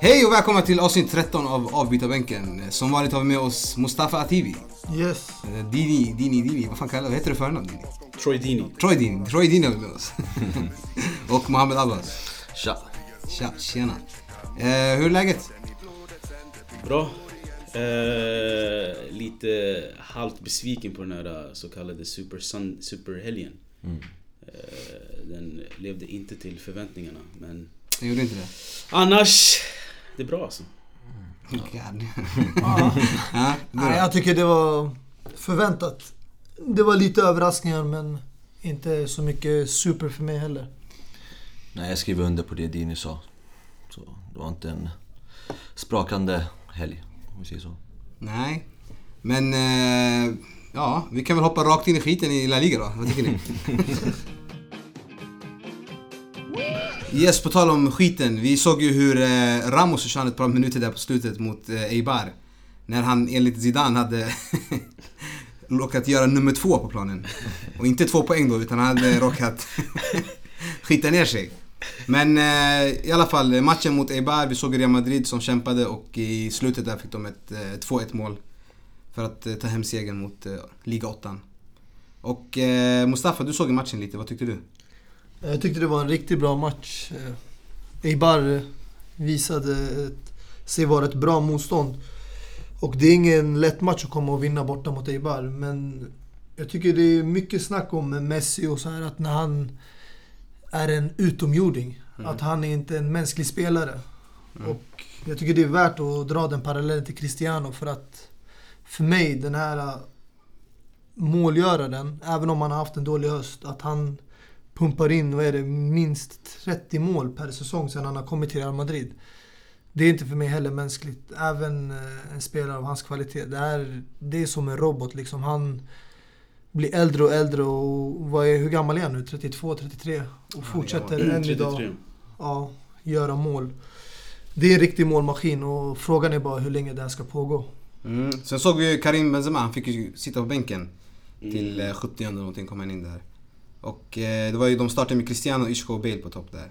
Hej och välkomna till avsnitt 13 av Avbytarbänken. Som vanligt har vi med oss Mustafa Ativi. Yes. Eh, Dini, Dini, Dini, vad fan kallar du Vad heter du förnamn Dini? Troy Dini. Troy Dini, Troy Dini har vi med oss. och Mohammed Abbas. Tja. Tja, tjena. Eh, hur är läget? Bra. Eh, lite halvt besviken på den här eh, så kallade super sun, superhelgen. Eh, den levde inte till förväntningarna men Jag gjorde inte det. annars, det är bra alltså. God. Ja. ja, du Nej, jag tycker det var förväntat. Det var lite överraskningar men inte så mycket super för mig heller. Nej, jag skriver under på det Dini sa. Så det var inte en sprakande helg, om vi säger så. Nej. Men, eh, ja, vi kan väl hoppa rakt in i skiten i La Liga då. Vad tycker ni? Yes, på tal om skiten. Vi såg ju hur eh, Ramos försvann ett par minuter där på slutet mot eh, Eibar. När han enligt Zidane hade råkat göra nummer två på planen. Och inte två poäng då, utan han hade råkat skita ner sig. Men eh, i alla fall, matchen mot Eibar, vi såg Real Madrid som kämpade och i slutet där fick de ett eh, 2-1 mål. För att eh, ta hem segern mot eh, Liga 8. Och eh, Mustafa, du såg matchen lite, vad tyckte du? Jag tyckte det var en riktigt bra match. Eh, Eibar visade ett, sig vara ett bra motstånd. Och det är ingen lätt match att komma och vinna borta mot Eibar. Men jag tycker det är mycket snack om Messi och så här att när han är en utomjording. Att han är inte en mänsklig spelare. Och jag tycker det är värt att dra den parallellen till Cristiano för att för mig, den här målgöraren, även om han har haft en dålig höst, att han pumpar in, vad är det, minst 30 mål per säsong sedan han har kommit till Real Madrid. Det är inte för mig heller mänskligt. Även eh, en spelare av hans kvalitet. Det är, det är som en robot liksom. Han blir äldre och äldre och vad är, hur gammal är han nu? 32, 33? Och fortsätter än idag 33. ja, göra mål. Det är en riktig målmaskin och frågan är bara hur länge det här ska pågå. Mm. Sen såg vi ju Karim Benzema, han fick ju sitta på bänken. Till eh, 70 eller någonting kom han in där. Och eh, det var ju, de startade med Cristiano, Isco och Bale på topp där.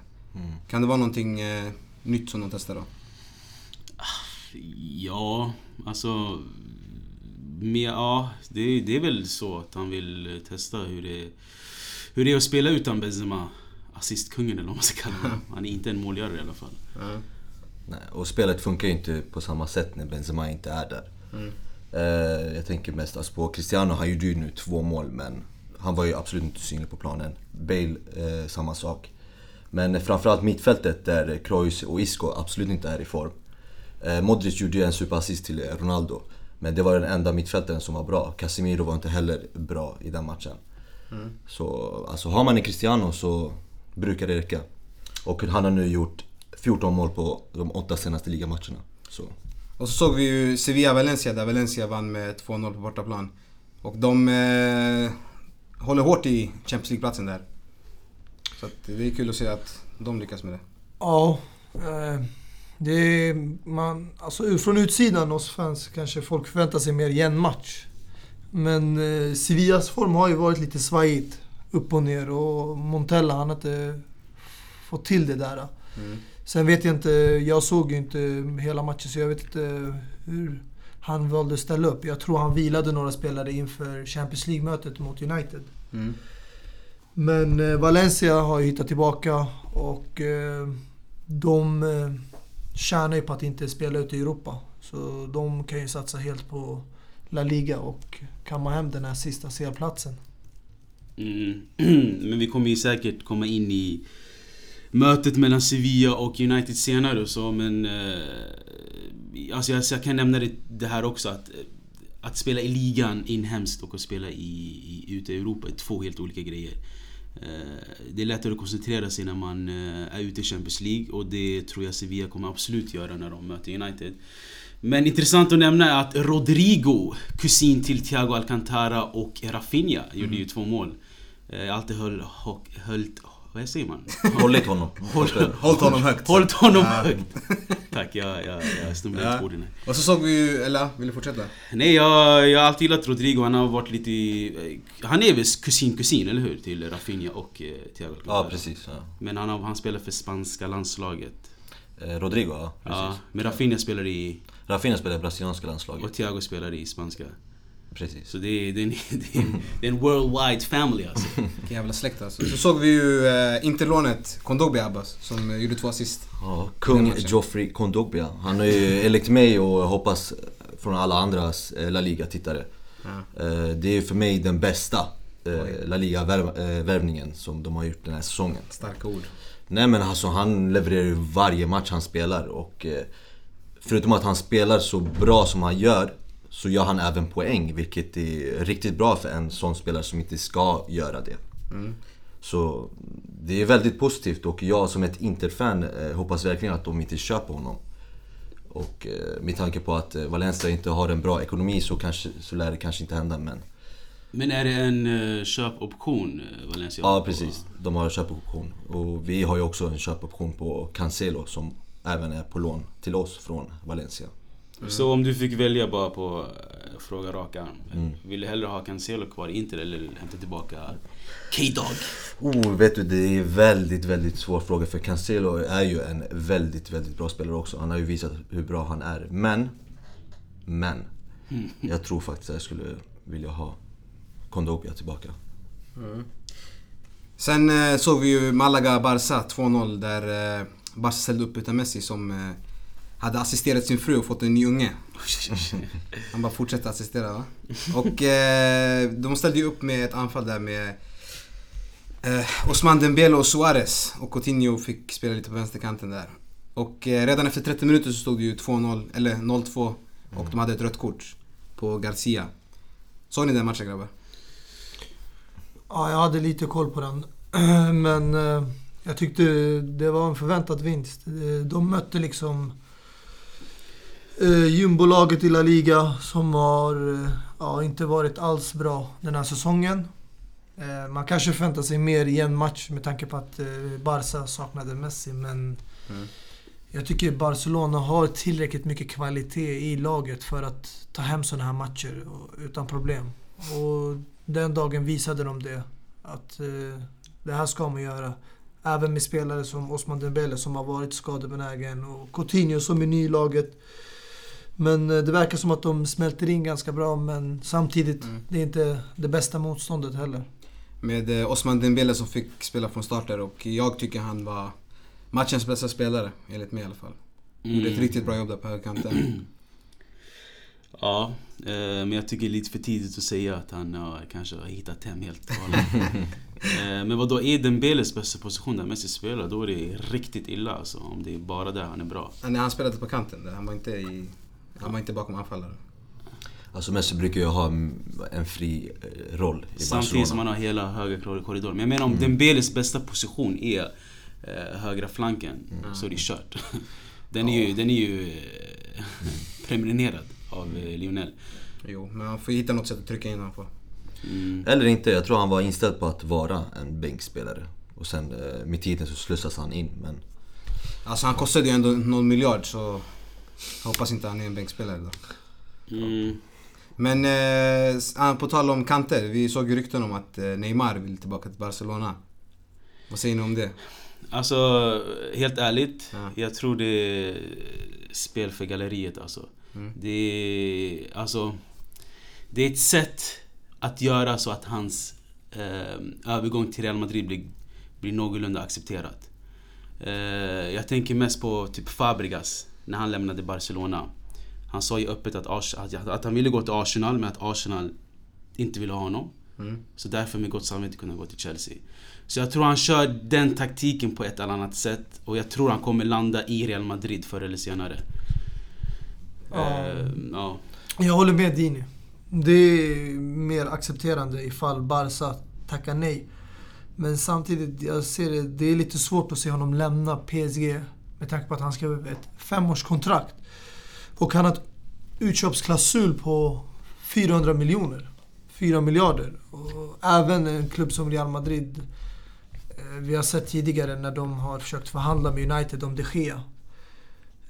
Kan det vara någonting eh, nytt som de testar då? Ja, alltså... Men, ja, det, det är väl så att han vill eh, testa hur det, hur det är att spela utan Benzema. Assistkungen eller vad man ska kalla honom. Han är inte en målgörare i alla fall. Nej, och spelet funkar ju inte på samma sätt när Benzema inte är där. Eh, jag tänker mest alltså på Cristiano, han gjorde ju nu två mål men han var ju absolut inte synlig på planen. Bale, eh, samma sak. Men framförallt mittfältet där Kroos och Isco absolut inte är i form. Eh, Modric gjorde ju en superassist till Ronaldo. Men det var den enda mittfältaren som var bra. Casemiro var inte heller bra i den matchen. Så alltså har man en Cristiano så brukar det räcka. Och han har nu gjort 14 mål på de åtta senaste ligamatcherna. Så Och så såg vi ju Sevilla-Valencia där Valencia vann med 2-0 på bortaplan. Och de eh, håller hårt i Champions League-platsen där. Så det är kul att se att de lyckas med det. Ja, eh, det är, man, alltså från utsidan oss fans kanske folk förväntar sig mer jämnmatch. Men eh, Sevillas form har ju varit lite svajigt. Upp och ner och Montella han har inte fått till det där. Sen vet jag inte, jag såg ju inte hela matchen så jag vet inte hur han valde att ställa upp. Jag tror han vilade några spelare inför Champions League-mötet mot United. Mm. Men eh, Valencia har ju hittat tillbaka och eh, de eh, tjänar ju på att inte spela ute i Europa. Så de kan ju satsa helt på La Liga och kamma hem den här sista C-platsen. Mm. Men vi kommer ju säkert komma in i mötet mellan Sevilla och United senare och så men... Eh, alltså jag, jag kan nämna det, det här också att... eh, Att spela i ligan inhemskt och att spela i, i, ute i Europa är två helt olika grejer. Eh, Det är lättare att koncentrera sig när man eh, är ute i Champions League och det tror jag Sevilla kommer absolut göra när de möter United. Men intressant att nämna är att Rodrigo, kusin till Thiago Alcantara och Rafinha, gjorde ju två mål. Jag har alltid höll, ho- höllt, vad säger man? hållit honom. Håll, Hållt honom högt. hållit honom Ja. högt. Tack, jag, jag, jag Ja. ja. på här. Och så såg vi ju, eller vill du fortsätta? Nej, jag, jag har alltid gillat Rodrigo. Han har varit lite... i- Han är väl kusin-kusin, eller hur? Till Rafinha och eh, Thiago. Ja, precis. Ja. Men han, han spelar för spanska landslaget. Eh, Rodrigo, ja. Precis. Ja, men Rafinha spelar i... Rafinha spelar i brasilianska landslaget. Och Thiago spelar i spanska. Precis. Så det är, det är, en, det är, en, det är en worldwide family alltså. Vilken jävla släkt alltså. Så såg vi ju eh, Interlånet Kondogbia Abbas som eh, gjorde två assist. Ja, kung. Joffrey Kondogbia. Han är ju enligt mig och jag hoppas från alla andras eh, La Liga-tittare. Ja. Eh, Det är för mig den bästa eh, La Liga-värvningen som de har gjort den här säsongen. Starka ord. Nej men alltså han levererar ju varje match han spelar och förutom att han spelar så bra som han gör så gör han även poäng vilket är riktigt bra för en sån spelare som inte ska göra det. Så det är väldigt positivt och jag som ett Inter-fan eh, hoppas verkligen att de inte köper honom. Och eh, med tanke på att eh, Valencia inte har en bra ekonomi så, kanske, så lär det kanske inte hända men... Men är det en köpoption, Valencia? Ja precis, de har köpoption. Och vi har ju också en köpoption på Cancelo som även är på lån till oss från Valencia. Så om du fick välja bara på uh, fråga raka. Mm. Vill du hellre ha Cancelo kvar i Inter eller hämta tillbaka K-Dog? Oh, vet du, det är väldigt, väldigt svår fråga för Cancelo är ju en väldigt, väldigt bra spelare också. Han har ju visat hur bra han är. Men, men. Jag tror faktiskt att jag skulle vilja ha Kondogbia tillbaka. Sen eh, såg vi ju Malaga-Barca 2-0 där eh, Barca ställde upp utan Messi som eh, hade assisterat sin fru och fått en ny unge. Han bara fortsätter assistera va? Och eh, de ställde ju upp med ett anfall där med eh, Osman Dembele och Suarez. Och Coutinho fick spela lite på vänsterkanten där. Och eh, redan efter 30 minuter så stod det ju 2-0, eller 0-2. Och de hade ett rött kort på Garcia. Såg ni den matchen grabbar? Ja, jag hade lite koll på den. Men eh, jag tyckte det var en förväntad vinst. De mötte liksom eh, jumbolaget i La Liga som har eh, ja, inte varit alls bra den här säsongen. Eh, Man kanske förväntar sig mer i en match med tanke på att eh, Barca saknade Messi. Men Mm. jag tycker Barcelona har tillräckligt mycket kvalitet i laget för att ta hem sådana här matcher utan problem. Och den dagen visade de det. Att det här ska man göra. Även med spelare som Osman Dembele som har varit skadebenägen och Coutinho som är ny i laget. Men eh, det verkar som att de smälter in ganska bra men samtidigt, Mm. det är inte det bästa motståndet heller. Med eh, Osman Dembele som fick spela från start där och jag tycker han var matchens bästa spelare, enligt mig i alla fall. Gjorde ett Mm. riktigt bra jobb där på högerkanten. Ja, eh, men jag tycker det är lite för tidigt att säga att han kanske har hittat hem helt och hållet. Men vad då är Dembeles bästa position där Messi spelar, då är det riktigt illa alltså. Om det är bara där han är bra. Nej, han spelade på kanten där. Han var inte, i, han var inte bakom anfallare. Alltså Messi brukar ju ha en fri eh, roll i Samtidigt som Barcelona. han har hela högra kor- korridoren. Men jag menar om Dembeles bästa position är eh, högra flanken, så är det kört. Den är ju, den är ju eh, prenumererad av eh, Lionel. Jo, men han får hitta något sätt att trycka in honom på. Mm. Eller inte, jag tror han var inställd på att vara en bänkspelare. Och sen eh, med tiden så slussas han in. Men Alltså han kostade ju ändå någon miljard så jag hoppas inte han är en bänkspelare då. Mm. Men eh, ah, på tal om kanter, vi såg ju rykten om att eh, Neymar vill tillbaka till Barcelona. Vad säger ni om det? Alltså, helt ärligt. Ja. Jag tror det är spel för galleriet alltså. Mm. Det är, alltså... Det är ett sätt att göra så att hans eh, övergång till Real Madrid blir, blir någorlunda accepterat. Eh, jag tänker mest på typ Fabregas, när han lämnade Barcelona. Han sa ju öppet att, Ars- att, att han ville gå till Arsenal, men att Arsenal inte ville ha honom. Mm. Så därför med gott samvete kunna gå till Chelsea. Så jag tror han kör den taktiken på ett eller annat sätt. Och jag tror han kommer landa i Real Madrid förr eller senare. Ja. Eh, ja. Jag håller med Dini. Det är mer accepterande ifall Barca tackar nej. Men samtidigt, jag ser det, det är lite svårt att se honom lämna PSG med tanke på att han skrev ett femårskontrakt. Och han har ett utköpsklausul på 400 miljoner. 4 miljarder. Och även en klubb som Real Madrid. eh, Vi har sett tidigare när de har försökt förhandla med United om de Gea.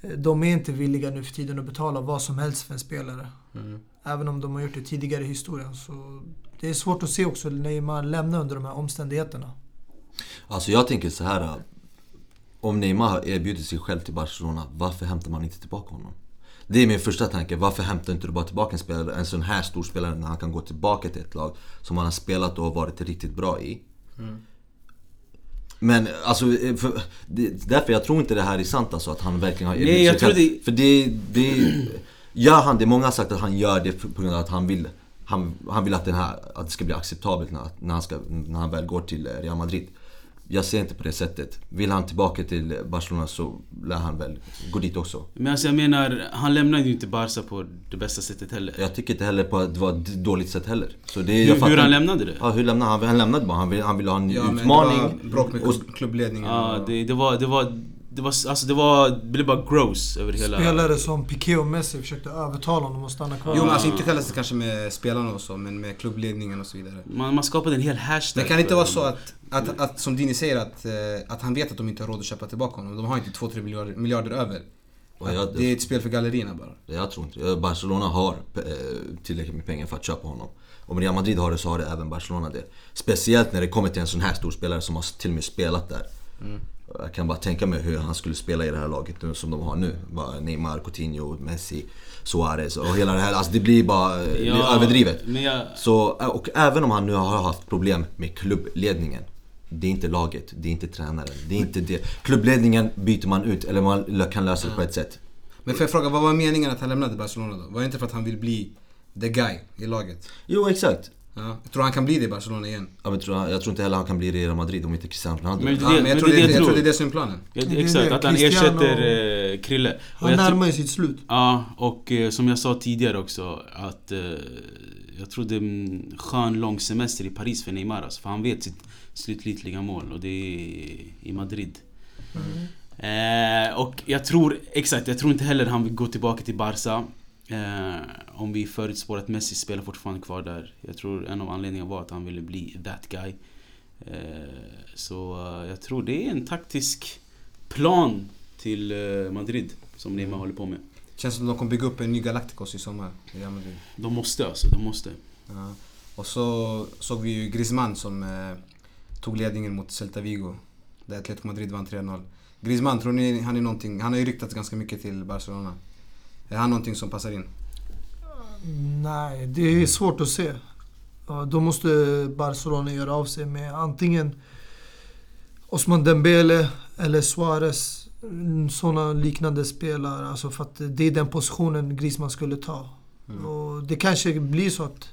Eh, De är inte villiga nu för tiden att betala vad som helst för en spelare. Mm. Även om de har gjort det tidigare i historien. Så det är svårt att se också Neymar lämna under de här omständigheterna. Alltså jag tänker så här. Om Neymar har erbjudit sig själv till Barcelona, varför hämtar man inte tillbaka honom? Det är min första tanke. Varför hämtar inte du bara tillbaka en spelare, en sån här stor spelare när han kan gå tillbaka till ett lag som han har spelat och varit riktigt bra i? Men alltså, för, det, därför jag tror inte det här är sant alltså att han verkligen har erbjudit Nej, jag sig tror själv. det- För det, det, gör han det, många har sagt att han gör det på grund av att han vill han, han vill att, den här, att det ska bli acceptabelt när, när, han ska, när han väl går till Real Madrid. Jag ser inte på det sättet. Vill han tillbaka till Barcelona så lär han väl gå dit också. Men alltså jag menar, han lämnade ju inte Barca på det bästa sättet heller. Jag tycker inte heller på att det var ett dåligt sätt heller. Så det, Hur, hur han lämnade det? Ja, hur lämnade han? Han lämnade bara. Han ville, han ville ha en Ja, men utmaning. det var bråk med klubbledningen. Ja, det, det var... Det var det var, alltså det var, det blev bara gross över hela... Spelare som Piqué och Messi försökte övertala honom att stanna kvar. Jo men alltså inte själva kanske med spelarna och så, men med klubbledningen och så vidare. Man, man skapade en hel hashtag Det kan inte vara så att, att, att som Dini säger att, eh, att han vet att de inte har råd att köpa tillbaka honom. De har inte 2-3 miljarder, miljarder över. Jag- det är ett spel för gallerierna bara. Jag tror inte. Barcelona har eh, tillräckligt med pengar för att köpa honom. Om Real Madrid har det så har det även Barcelona det. Speciellt när det kommer till en sån här stor spelare som har till och med spelat där. Jag kan bara tänka mig hur han skulle spela i det här laget nu, som de har nu. Bara Neymar, Coutinho, Messi, Suarez och hela det här. Alltså det blir bara eh, Ja, överdrivet. Men jag, Så, och även om han nu har haft problem med klubbledningen. Det är inte laget, det är inte tränaren, det är inte det. Klubbledningen byter man ut, eller man kan lösa det på ett sätt. Men får jag fråga, vad var meningen att han lämnade Barcelona då? Var det inte för att han vill bli the guy i laget? Jo, exakt. Ja. Jag tror han kan bli det i Barcelona igen. Ja, men tror jag, jag tror inte heller han kan bli det i Real Madrid om inte Cristiano Ronaldo. Men- Ja, men jag, men tror det det, är det jag jag tror det är det som är planen. ja, Det exakt, det. att han Cristiano- ersätter eh, Krille. Och Han närmar ju sitt slut. Ja, och eh, som jag sa tidigare också att eh, jag tror det är en skön lång semester i Paris för Neymar alltså, För han vet sitt slutgiltiga mål och det är i Madrid. Eh, och jag tror, exakt, jag tror inte heller han vill gå tillbaka till Barca. Eh, om vi förutspår att Messi spelar fortfarande kvar där. Jag tror en av anledningarna var att han ville bli that guy. Eh, så eh, jag tror det är en taktisk plan till eh, Madrid som Neymar håller på med. Känns som de kommer bygga upp en ny Galacticos i sommar Madrid. De måste alltså, de måste. Ja. Och så såg vi ju Griezmann som eh, tog ledningen mot Celta Vigo. Där Atletico Madrid vann 3-0. Griezmann, tror ni han är någonting, han har ju ryktats ganska mycket till Barcelona. Är han någonting som passar in? Nej, det är svårt att se. Då måste Barcelona göra av sig med antingen Osman Dembele eller Suarez. Sådana liknande spelare. Alltså för att det är den positionen Griezmann skulle ta. Och det kanske blir så att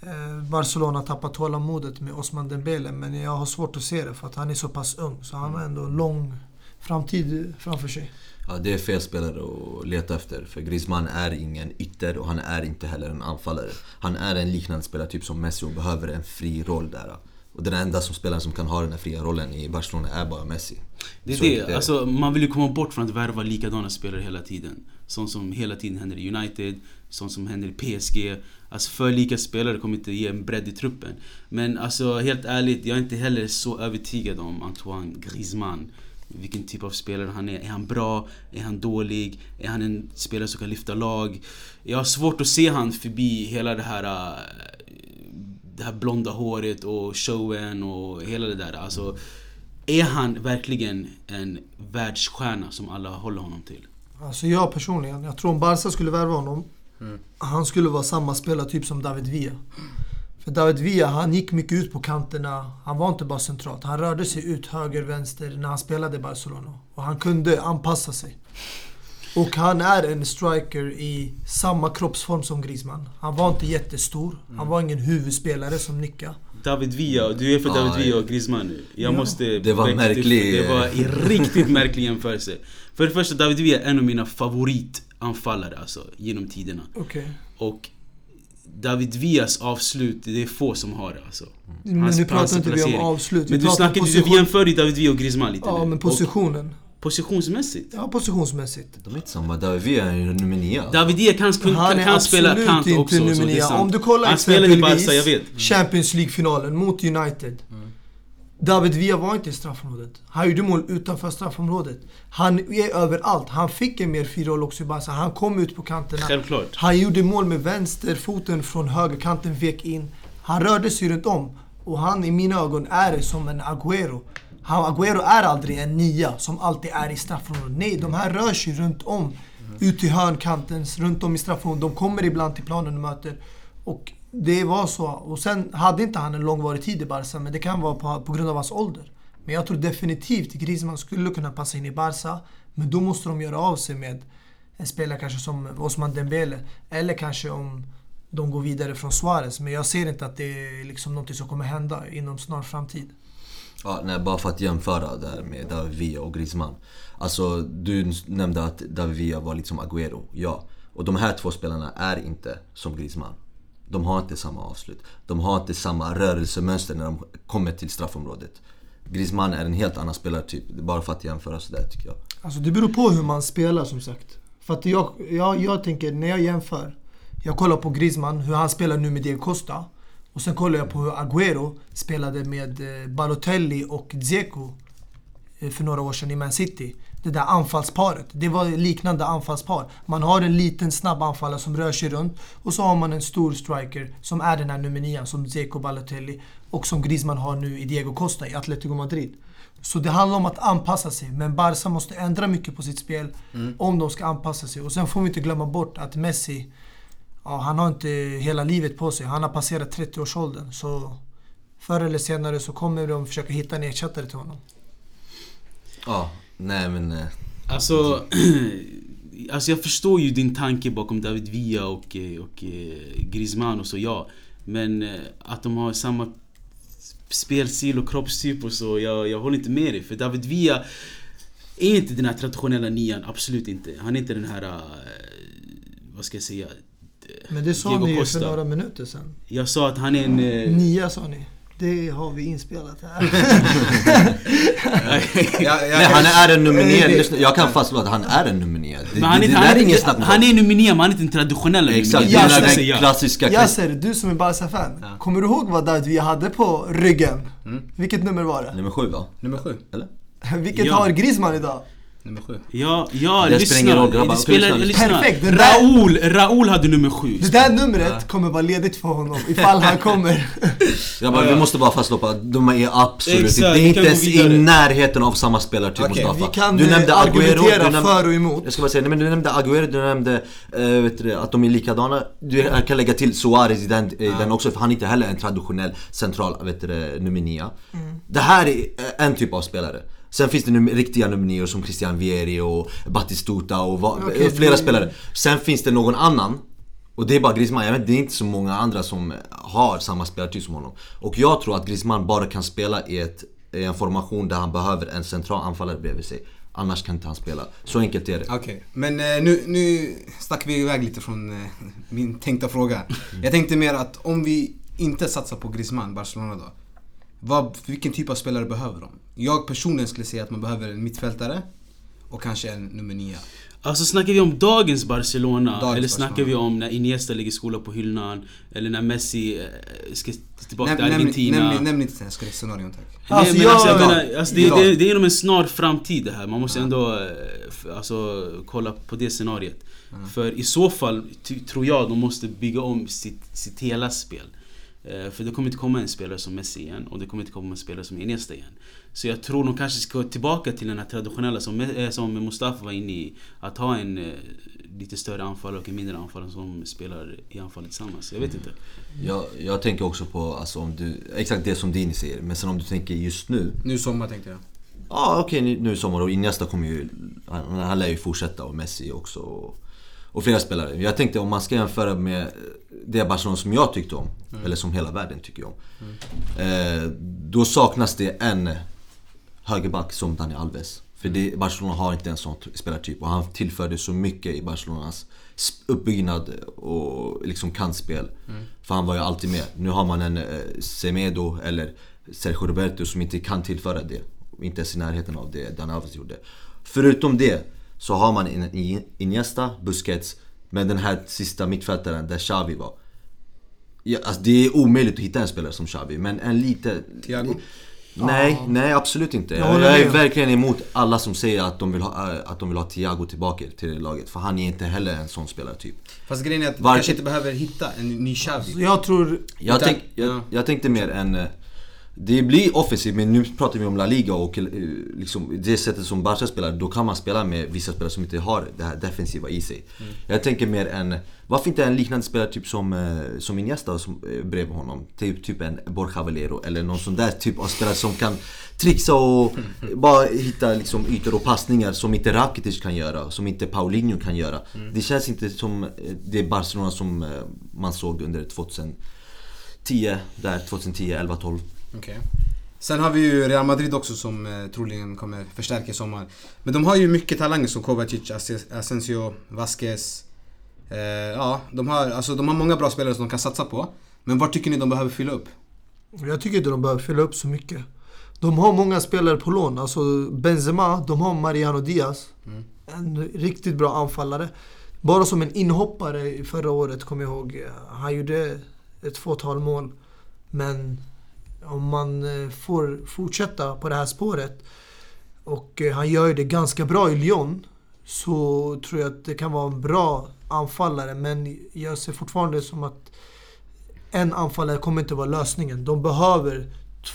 eh, Barcelona tappar tålamodet med Osman Dembele. Men jag har svårt att se det för att han är så pass ung. Så han har ändå lång framtid framför sig. Ja, det är fel spelare att leta efter. För Griezmann är ingen ytter och han är inte heller en anfallare. Han är en liknande spelartyp som Messi och behöver en fri roll där. Och den enda som spelaren som kan ha den här fria rollen i Barcelona är bara Messi. Det är Så det. enkelt Alltså, man vill ju komma bort från att värva likadana spelare hela tiden. Sånt som hela tiden händer i United, sånt som händer i PSG. Alltså för lika spelare kommer inte ge en bredd i truppen. Men alltså helt ärligt, jag är inte heller så övertygad om Antoine Griezmann. Vilken typ av spelare han är. Är han bra? Är han dålig? Är han en spelare som kan lyfta lag? Jag har svårt att se han förbi hela det här äh, det här blonda håret och showen och hela det där. Alltså, är han verkligen en världsstjärna som alla håller honom till? Alltså jag personligen, jag tror om Barca skulle värva honom, Mm. han skulle vara samma spelartyp som David Villa. För David Villa, han gick mycket ut på kanterna. Han var inte bara centralt. Han rörde sig ut höger, vänster när han spelade i Barcelona. Och han kunde anpassa sig. Och han är en striker i samma kroppsform som Griezmann. Han var inte jättestor. Han var ingen huvudspelare som nickade. David Villa, du är för David Villa och Griezmann nu. Jag Ja. måste... Det var märklig- Det var en riktigt märklig jämförelse. För det första, David Villa är en av mina favoritanfallare alltså, genom tiderna. Okej. Och David Villas avslut, det är få som har det alltså. Men Hans- nu pratar inte vi om avslut. Men du snackar, du jämför ju David Villa och Griezmann lite Ja, nu. men Och positionen. positionsmässigt. Ja, positionsmässigt. De är inte samma. David Villa är ju nummer nio. David Villa kan, kan, Han är kan spela kant inte också. nummer nio. Om du kollar Han i Barca, jag vet. Champions League-finalen mot United. David Villa var inte i straffområdet. Han gjorde mål utanför straffområdet. Han är överallt. Han fick en mer fri roll också i. Han kom ut på kanterna. Självklart. Han gjorde mål med vänsterfoten från högerkanten, vek in. Han rörde sig runt om. Och han i mina ögon är som en Agüero. Han, Agüero är aldrig en nia som alltid är i straffområdet. Nej, de här rör sig runt om. Ut till hörnkanten, runt om i straffområdet. De kommer ibland till planen och möter. Och det var så. Och sen hade inte han en långvarig tid i Barca, men det kan vara på, på grund av hans ålder. Men jag tror definitivt Griezmann skulle kunna passa in i Barca. Men då måste de göra av sig med en spelare kanske som Osman Dembele. Eller kanske om de går vidare från Suarez. Men jag ser inte att det är liksom något som kommer hända inom snar framtid. Ja, nej, bara för att jämföra där med David Villa och Griezmann. Alltså, du nämnde att David Villa var lite som Agüero. Ja. Och de här två spelarna är inte som Griezmann. De har inte samma avslut. De har inte samma rörelsemönster när de kommer till straffområdet. Griezmann är en helt annan spelartyp. Bara för att jämföra sådär tycker jag. Alltså det beror på hur man spelar som sagt. För att jag, jag, jag tänker, när jag jämför. Jag kollar på Griezmann, hur han spelar nu med Diego Costa. Och sen kollar jag på hur Agüero spelade med eh, Balotelli och Dzeko eh, för några år sedan i Man City. Det där anfallsparet. Det var liknande anfallspar. Man har en liten snabb anfallare som rör sig runt och så har man en stor striker som är den här nummer nian som Dzeko Balotelli och som Griezmann har nu i Diego Costa i Atletico Madrid. Så det handlar om att anpassa sig. Men Barca måste ändra mycket på sitt spel Mm. om de ska anpassa sig. Och sen får vi inte glömma bort att Messi, ja, han har inte hela livet på sig. Han har passerat 30-årsåldern. Så förr eller senare så kommer de försöka hitta en ersättare till honom. Ja, nej men... eh, Alltså, alltså jag förstår ju din tanke bakom David Villa och, eh, och eh, Griezmann och så, ja. Men att de har samma spelstil och kroppstyp och så, jag, jag håller inte med dig. För David Villa är inte den här traditionella nian, absolut inte. Han är inte den här, vad ska jag säga, Men det sa Diego ni ju för några minuter sedan. Jag sa att han är en... Nia sa ni. Det har vi inspelat här. Ja, ja, Nej, han är en nio. Lyssna, Jag kan fastslå att han är en. Det, Men han det, är, det han, är ingen inte, snack han är nio, men han är inte den traditionella nummer Exakt, det Ja, är den klassiska... Yasser, du som är Barca-fan. Kommer du ihåg vad David Villa hade på ryggen? Mm. Vilket nummer var det? Nummer sju va? Nummer sju. Eller? Vilket Ja. har Griezmann idag? Nummer sju. Ja, ja, Det lyssna. spelar ingen roll, grabbar. Det spelar, Lyssna. Perfekt, där- Raoul, Raoul hade nummer sju. Det där numret kommer vara ledigt för honom ifall han kommer. Grabbar, vi måste bara fastslå att de är absolut Exakt, det är inte ens i närheten av samma spelartyp Okej, Mustafa. Vi kan du eh, nämnde Agüero, argumentera du nämnde, för och emot. Jag ska bara säga, nej, men du nämnde Agüero, du nämnde äh, vet du, att de är likadana. Du jag kan lägga till Suarez i den, i den också, för han är inte heller en traditionell central vet du, det, nummer nia. Mm. Det här är en typ av spelare. Sen finns det num- riktiga nummer som Christian Vieri och Batistuta och Okej, flera spelare. Sen finns det någon annan och det är bara Griezmann, jag vet, det är inte så många andra som har samma spelartyp som honom. Och jag tror att Griezmann bara kan spela i, ett, i en formation där han behöver en central anfallare bredvid sig. Annars kan inte han spela. Så enkelt är det. Okej, men eh, nu, nu stack vi iväg lite från eh, min tänkta fråga. Jag tänkte mer att om vi inte satsar på Griezmann, Barcelona då. Vad, vilken typ av spelare behöver de? Jag personligen skulle säga att man behöver en mittfältare och kanske en nummer nio. Alltså snackar vi om dagens Barcelona? Dagens eller snackar Barcelona. vi om när Iniesta ligger skola på hyllan? Eller när Messi eh, ska tillbaka Näm- till nämn, Argentina? nämn, nämn inte sådana skräckscenarion tack. Nej, Alltså, men alltså, jag menar, alltså, det, det, det är inom en snar framtid det här. Man måste ändå eh, alltså, kolla på det scenariet. För i så fall tror jag de måste bygga om sitt, sitt hela spel. Eh, för det kommer inte komma en spelare som Messi igen och det kommer inte komma en spelare som Iniesta igen. Så jag tror de kanske ska tillbaka till den här traditionella som, eh, som Mustafa var inne i. Att ha en eh, lite större anfallare och en mindre anfallare som spelar i anfallet tillsammans. Jag vet inte. Jag, jag tänker också på, alltså, om du, exakt det som Dini säger. Men sen om du tänker just nu. Nu sommar tänkte jag. Ja okej nu- nu i sommar och Iniesta kommer ju, han, han lär ju fortsätta och Messi också. Och, och flera spelare. Jag tänkte om man ska jämföra med det Barcelona som jag tyckte om. Eller som hela världen tycker om. Eh, då saknas det en högerback som Dani Alves. För det, Barcelona har inte en sån spelartyp och han tillförde så mycket i Barcelonas uppbyggnad och liksom kantspel. För han var ju alltid med. Nu har man en eh, Semedo eller Sergio Roberto som inte kan tillföra det. Inte ens i närheten av det Dani Alves gjorde. Förutom det så har man Iniesta, Busquets, men den här sista mittfältaren där Xavi var. Ja, alltså det är omöjligt att hitta en spelare som Xavi, men en lite... Thiago? Nej, nej absolut inte. Jag Jag, är verkligen emot alla som säger att de vill ha, att de vill ha Thiago tillbaka till det laget. För han är inte heller en sån spelartyp. Fast grejen är att vi Varför- kanske inte behöver hitta en ny Xavi. Jag tror... Jag, Utan- tänk, jag, ja. jag tänkte mer en... Det blir offensivt, men nu pratar vi om La Liga och eh, liksom, det sättet som Barca spelar, då kan man spela med vissa spelare som inte har det här defensiva i sig. Mm. Jag tänker mer en, varför inte en liknande spelare typ som, eh, som Iniesta som, eh, bredvid honom? Typ, typ en Borja Valero eller någon sån där typ av spelare som kan trixa och bara hitta liksom ytor och passningar som inte Rakitic kan göra, som inte Paulinho kan göra. Mm. Det känns inte som det Barcelona som man såg under 2010, där 2010, 11, 12. Okej. Sen har vi ju Real Madrid också som eh, troligen kommer förstärka i sommar. Men de har ju mycket talanger som Kovacic, Asensio, Vasquez. Eh, ja, de har, alltså, de har många bra spelare som de kan satsa på. Men vad tycker ni de behöver fylla upp? Jag tycker inte de behöver fylla upp så mycket. De har många spelare på lån. Alltså Benzema, de har Mariano Diaz. Mm. En riktigt bra anfallare. Bara som en inhoppare förra året, kommer jag ihåg. Han gjorde ett fåtal mål. Men om man eh, får fortsätta på det här spåret och eh, han gör ju det ganska bra i Lyon så tror jag att det kan vara en bra anfallare men jag ser fortfarande som att en anfallare kommer inte vara lösningen. De behöver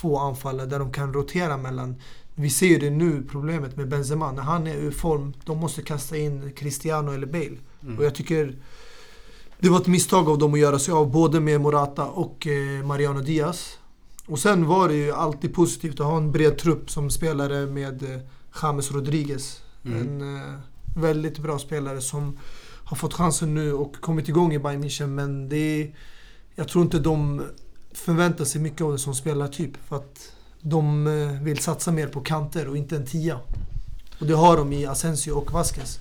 två anfallare där de kan rotera mellan. Vi ser ju det nu, problemet med Benzema. När han är ur form, de måste kasta in Cristiano eller Bale. Och jag tycker det var ett misstag av dem att göra sig av både med Morata och eh, Mariano Diaz. Och sen var det ju alltid positivt att ha en bred trupp som spelare med eh, James Rodriguez. Mm. En eh, väldigt bra spelare som har fått chansen nu och kommit igång i Bayern München. Men det är, jag tror inte de förväntar sig mycket av det som spelartyp. För att de eh, vill satsa mer på kanter och inte en tia. Och det har de i Asensio och Vasquez.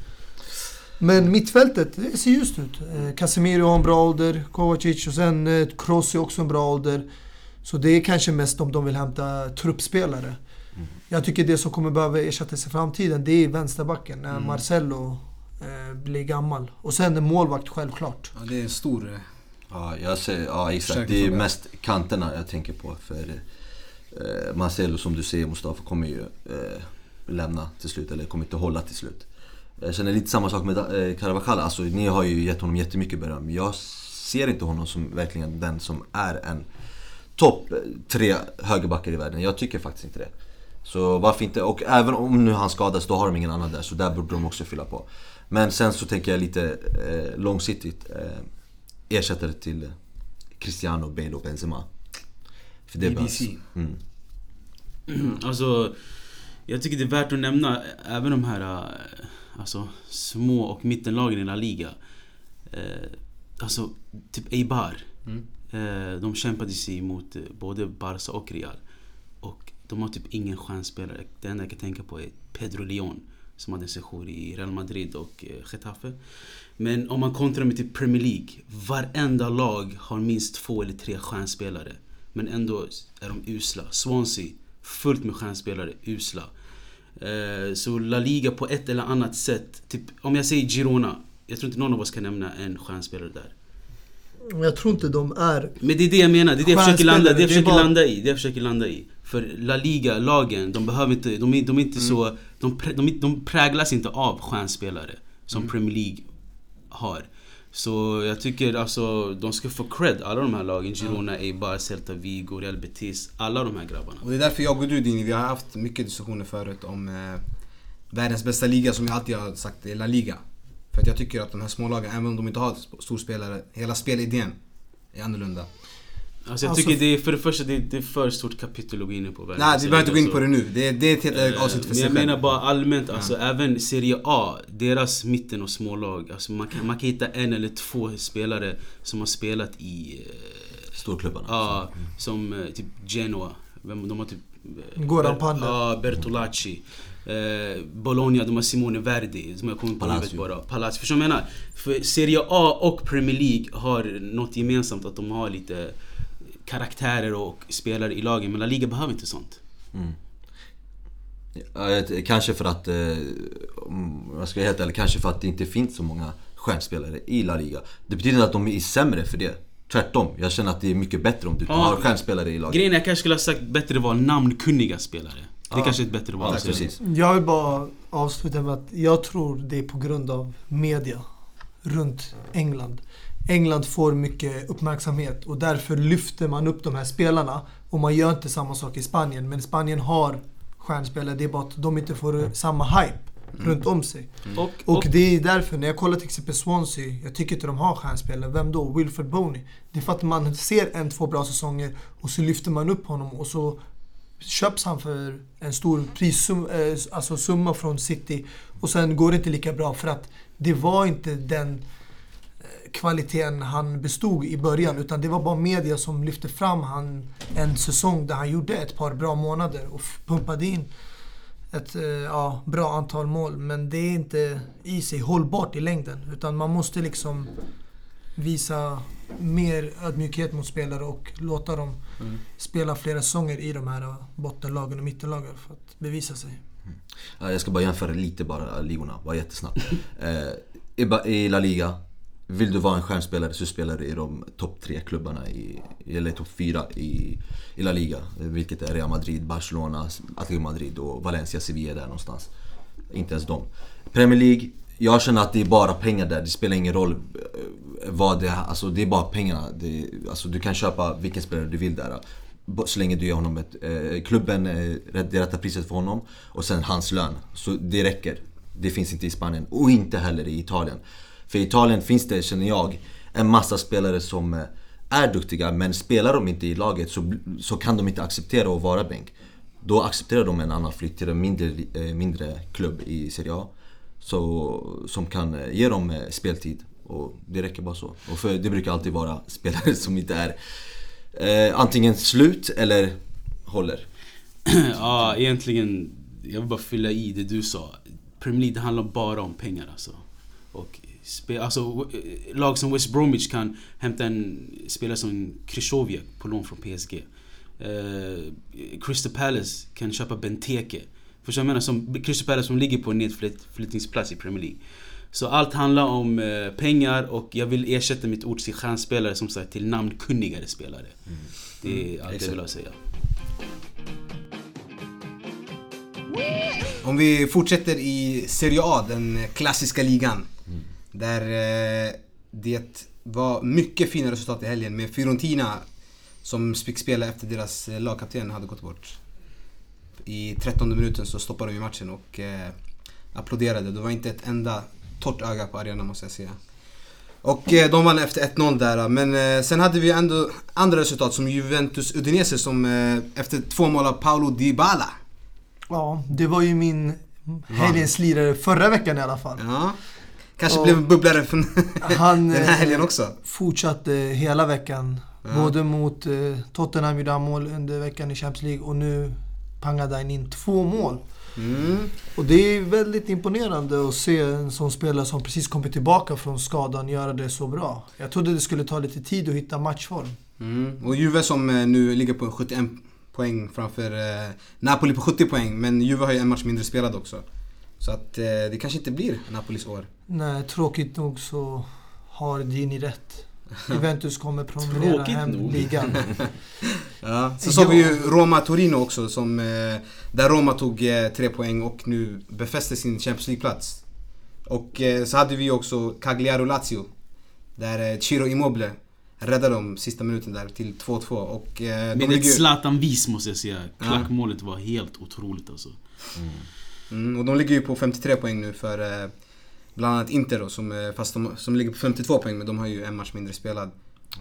Men mittfältet, det ser ljust ut. Casemiro har en bra ålder, Kovacic och sen Kroos är också en bra ålder. Så det är kanske mest om de vill hämta truppspelare. Jag tycker det som kommer behöva ersättas i framtiden, det är vänsterbacken. När Mm. Marcelo eh, blir gammal. Och sen en målvakt självklart. Ja, det är en stor... eh, Ja, jag ser, ja exakt. Det är mest kanterna jag tänker på. För eh, Marcelo som du säger, Mustafa, kommer ju eh, lämna till slut. Eller kommer inte hålla till slut. Jag känner lite samma sak med eh, Carvajal. Alltså, ni har ju gett honom jättemycket beröm. Jag ser inte honom som verkligen den som är en topp tre högerbackar i världen. Jag tycker faktiskt inte det. Så varför inte? Och även om nu han skadas, då har de ingen annan där. Så där borde de också fylla på. Men sen så tänker jag lite eh, långsiktigt. Eh, ersättare till Cristiano, Bale och Benzema. För det BBC. Mm. Alltså, jag tycker det är värt att nämna även de här eh, alltså, små och mittenlagen i La Liga. Eh, alltså, typ Eibar. Mm. Eh, de kämpade sig mot eh, både Barca och Real. Och de har typ ingen stjärnspelare. Det enda jag kan tänka på är Pedro Leon. Som hade en session i Real Madrid och eh, Getafe. Men om man kontrar med typ Premier League. Varenda lag har minst två eller tre stjärnspelare. Men ändå är de usla. Swansea, fullt med stjärnspelare, usla. Eh, så La Liga på ett eller annat sätt. Typ, om jag säger Girona. Jag tror inte någon av oss kan nämna en stjärnspelare där. Jag tror inte de är... Men det är det jag menar, det är det jag försöker landa, det jag försöker bara- landa i. Det jag försöker landa i. För La Liga-lagen, de behöver inte, de är, de är inte så, de, prä, de, de präglas inte av stjärnspelare som Premier League har. Så jag tycker alltså, de ska få cred, alla de här lagen. Girona, Eibar, Celta Vigo, Real Betis. Alla de här grabbarna. Och det är därför jag och du Dini, vi har haft mycket diskussioner förut om eh, världens bästa liga som jag alltid har sagt är La Liga. För att jag tycker att de här smålagen, även om de inte har sp- storspelare, hela spelidén är annorlunda. Alltså jag Alltså- tycker det är, för det första, det är, det är för stort kapitel att gå in på. Nej, vi behöver inte gå in på det nu. Det är, det är ett helt Eh, avsnitt för Men sig jag menar bara allmänt, alltså även Serie A, deras mitten och smålag. Alltså man, kan, man kan hitta en eller två spelare som har spelat i... eh, Storklubbarna. Ja, som eh, typ Genoa. De har typ... Goran Pandev. Ja, Bertolacci. Eh, Bologna, de har Simone Verdi. Som jag kommer på Palacio. huvudet bara. Palazzo. Förstår du vad jag menar? För Serie A och Premier League har något gemensamt. Att de har lite karaktärer och spelare i lagen. Men La Liga behöver inte sånt. Mm. Ja, jag- Kanske för att, eh, om jag ska vara helt ärlig, kanske för att det inte finns så många stjärnspelare i La Liga. Det betyder inte att de är sämre för det. Tvärtom, jag känner att det är mycket bättre om du Ja. har stjärnspelare i laget. Grejen är jag kanske skulle ha sagt bättre val namnkunniga spelare. Det är kanske är ett bättre val. Ja, precis. Jag vill bara avsluta med att jag tror det är på grund av media runt England. England får mycket uppmärksamhet och därför lyfter man upp de här spelarna. Och man gör inte samma sak i Spanien. Men Spanien har stjärnspelare, det är bara att de inte får samma hype runt om sig. Och, Och det är därför, när jag kollar till exempel Swansea, jag tycker inte de har stjärnspelare. Vem då? Wilfred Boney. Det är för att man ser en, två bra säsonger och så lyfter man upp honom och så köps han för en stor prissumma eh, alltså summa från City. Och sen går det inte lika bra för att det var inte den eh, kvaliteten han bestod i början. Utan det var bara media som lyfte fram han en säsong där han gjorde ett par bra månader och pumpade in ett eh, ja, bra antal mål. Men det är inte i sig hållbart i längden. Utan man måste liksom visa mer ödmjukhet mot spelare och låta dem spela flera säsonger i de här eh, bottenlagen och mittenlagen för att bevisa sig. Ja, Jag ska bara jämföra lite bara ligorna, bara jättesnabbt. Eh, i La Liga, vill du vara en stjärnspelare så spelar du i de topp tre klubbarna, i, eller topp fyra i, i La Liga. eh, Vilket är Real Madrid, Barcelona, Atletico Madrid och Valencia, Sevilla där någonstans. Inte ens dem. Premier League, jag känner att det är bara pengar där. Det spelar ingen roll eh, vad det är. Alltså det är bara pengarna. Det, alltså du kan köpa vilken spelare du vill där. Eh, så länge du ger honom ett, eh, klubben, eh, det rätta priset för honom och sen hans lön. Så det räcker. Det finns inte i Spanien och inte heller i Italien. För i Italien finns det, känner jag, en massa spelare som eh, är duktiga men spelar de inte i laget så, så kan de inte acceptera att vara bänk. Då accepterar de en annan flytt till en mindre, eh, mindre klubb i Serie A. Så, som kan eh, ge dem eh, speltid. Och det räcker bara så. Och för det brukar alltid vara spelare som inte är eh, antingen slut eller håller. ja, egentligen, jag vill bara fylla i det du sa. Premier League det handlar bara om pengar alltså. Och spe, alltså, eh, lag som West Bromwich kan hämta en spelare som Krychowiak på lån från PSG. Eh, Crystal Palace kan köpa Benteke. Förstår du vad jag menar? Som, Crystal Palace som ligger på en nedflyttningsplats i Premier League. Så allt handlar om eh, pengar och jag vill ersätta mitt ord till stjärnspelare som sagt till namnkunnigare spelare. Det är allt jag vill ha att säga. Om vi fortsätter i Serie A, den klassiska ligan. Där eh, det var mycket fina resultat i helgen med Fiorentina som fick spela efter deras eh, lagkapten hade gått bort. I 13 minuten så stoppade de ju matchen och eh, applåderade. Det var inte ett enda torrt öga på arenan måste jag säga. Och eh, de vann efter 1-0 där. Men eh, sen hade vi ändå andra resultat som Juventus Udinese som eh, efter två mål av Paolo Dybala. Ja, det var ju min helgens lirare förra veckan i alla fall. Ja. Kanske Och- blev bubblare från Han den här eh, helgen också. fortsatte hela veckan. Ja. Både mot eh, Tottenham gjorde han mål under veckan i Champions League och nu pangade han in två mål. Mm. Och det är väldigt imponerande att se en sån spelare som precis kommit tillbaka från skadan göra det så bra. Jag trodde det skulle ta lite tid att hitta matchform. Mm. Och Juve som eh, nu ligger på 71 poäng framför eh, Napoli på 70 poäng. Men Juve har ju en match mindre spelad också. Så att eh, det kanske inte blir Napolis år. Nej, tråkigt nog så har Dini rätt. Juventus kommer promenera Tråkigt hem nog. ligan. Ja. Så såg vi ju Roma-Torino också som eh, där Roma tog eh, tre poäng och nu befäste sin Champions League-plats. Och eh, så hade vi också Cagliari-Lazio. Där Ciro Immobile räddade dem sista minuten där till 2-2 och eh, Med ligger ett Zlatan-vis måste jag säga. Ja. Klackmålet var helt otroligt alltså. Mm, och de ligger ju på 53 poäng nu för eh, bland annat Inter då, som, eh, fast de, som ligger på 52 poäng men de har ju en match mindre spelad.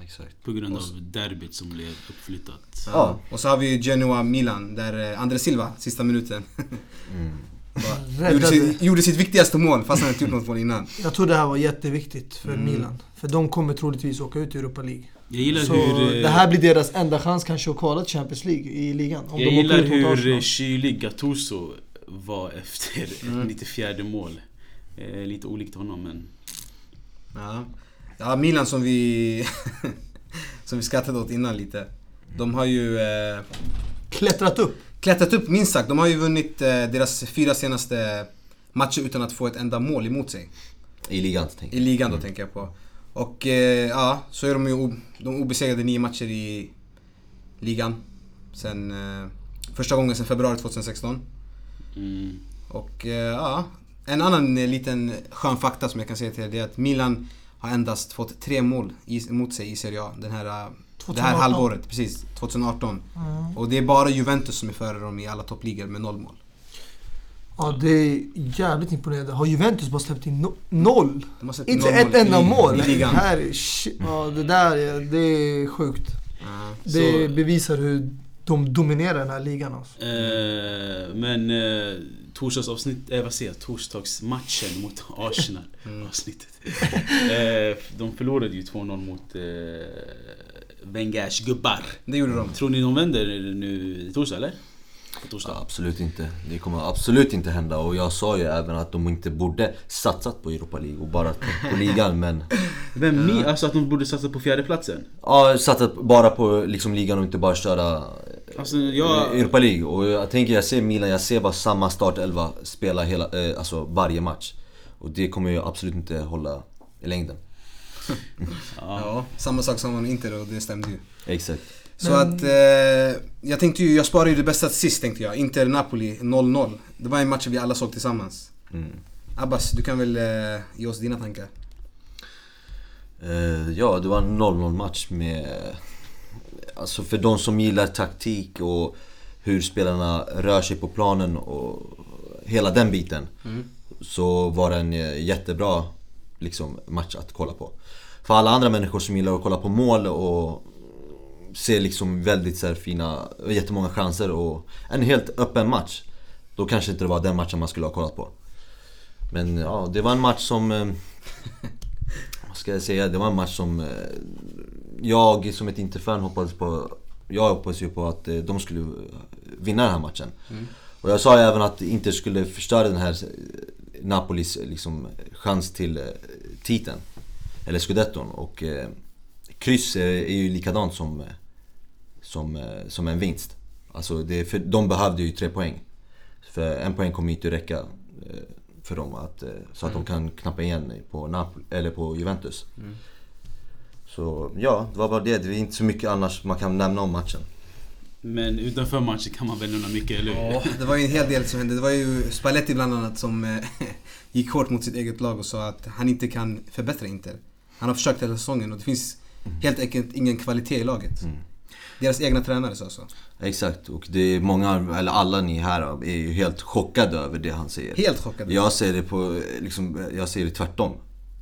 Exakt. På grund av derbyt som blev uppflyttat. Ja. Och så har vi ju Genoa-Milan där eh, André Silva, sista minuten, Mm. bara, gjorde, sitt, gjorde sitt viktigaste mål fast han inte gjort något mål innan. Jag tror det här var jätteviktigt för Mm. Milan. För de kommer troligtvis åka ut i Europa League. Jag gillar Så hur... eh, det här blir deras enda chans kanske att kvala Champions League i ligan. Om jag de gillar hur kylig Gattuso var efter Mm. 94 mål. Eh, lite olikt honom men... Ja, ja Milan som vi, som vi skrattade åt innan lite. De har ju eh, Klättrat upp. klättrat upp minst sagt. De har ju vunnit eh, deras fyra senaste matcher utan att få ett enda mål emot sig. I ligan tänker I jag. ligan då tänker jag på. Och eh, ja, så är de ju de obesegrade nio matcher i ligan. Sen eh, första gången sen februari 2016. Mm, Och eh, ja, en annan eh, liten skön fakta som jag kan säga till er det är att Milan har endast fått tre mål mot sig i Serie A den här, eh, det här 2018. halvåret. Precis, 2018. Mm. Och det är bara Juventus som är före dem i alla toppligor med noll mål. Ja, det är jävligt imponerande. Har Juventus bara släppt in no noll? Släppt Inte noll ett mål enda mål. I ligan. Här är. Ja, det där är, det är sjukt. Ja. Det Så- bevisar hur de dominerar den här ligan alltså. Eh, men eh, torsdagsavsnitt, eh, vad säger jag? Torsdagsmatchen mot Arsenal. Mm. Avsnittet. eh, de förlorade ju 2-0 mot eh, Wengers gubbar. Det gjorde de. Tror ni de vänder nu i torsdag eller? Ja, absolut inte. Det kommer absolut inte hända och jag sa ju även att de inte borde satsat på Europa League och bara på ligan men... Vem ni? Alltså att de borde satsa på fjärdeplatsen? Ja, satsat bara på liksom ligan och inte bara köra Alltså jag... eh, Europa League. Och jag tänker, jag ser Milan, jag ser bara samma startelva spela hela, eh, alltså varje match. Och det kommer ju absolut inte hålla i längden. Ja. Ja, samma sak som man Inter och det stämde ju. Exakt. Så att, eh, jag tänkte ju, jag sparade ju det bästa till sist tänkte jag. Inter-Napoli 0-0. Det var en match vi alla såg tillsammans. Mm. Abbas, du kan väl eh, ge oss dina tankar? Eh, ja, det var en 0-0 match med... Alltså för de som gillar taktik och hur spelarna rör sig på planen och hela den biten. Så var det en eh, jättebra liksom, match att kolla på. För alla andra människor som gillar att kolla på mål och ser liksom väldigt så här, fina, jättemånga chanser och en helt öppen match. Då kanske inte det var den matchen man skulle ha kollat på. Men ja, det var en match som... eh, vad ska jag säga? Det var en match som eh, jag som ett Inter-fan hoppades på. Jag hoppades ju på att eh, de skulle eh, vinna den här matchen. Och jag sa ju även att Inter skulle förstöra den här eh, Napolis liksom, chans till titeln. Eller scudetton. Och eh, kryss är, ju likadant som, som, som en vinst. Alltså det, för de behövde ju tre poäng. För en poäng kommer ju inte räcka för dem att, så att de kan knappa igen på, Napoli, eller på Juventus. Så ja, det var bara det. Det är inte så mycket annars man kan nämna om matchen. Men utanför matchen kan man väl nämna mycket, eller hur? Ja, det var ju en hel del som hände. Det var ju Spalletti bland annat som eh, gick hårt mot sitt eget lag och sa att han inte kan förbättra Inter. Han har försökt hela säsongen och det finns helt enkelt ingen kvalitet i laget. Deras egna tränare sa så. Exakt, och det är många, eller alla ni här är ju helt chockade över det han säger. Helt chockade. Jag ser det på, liksom, jag ser det tvärtom.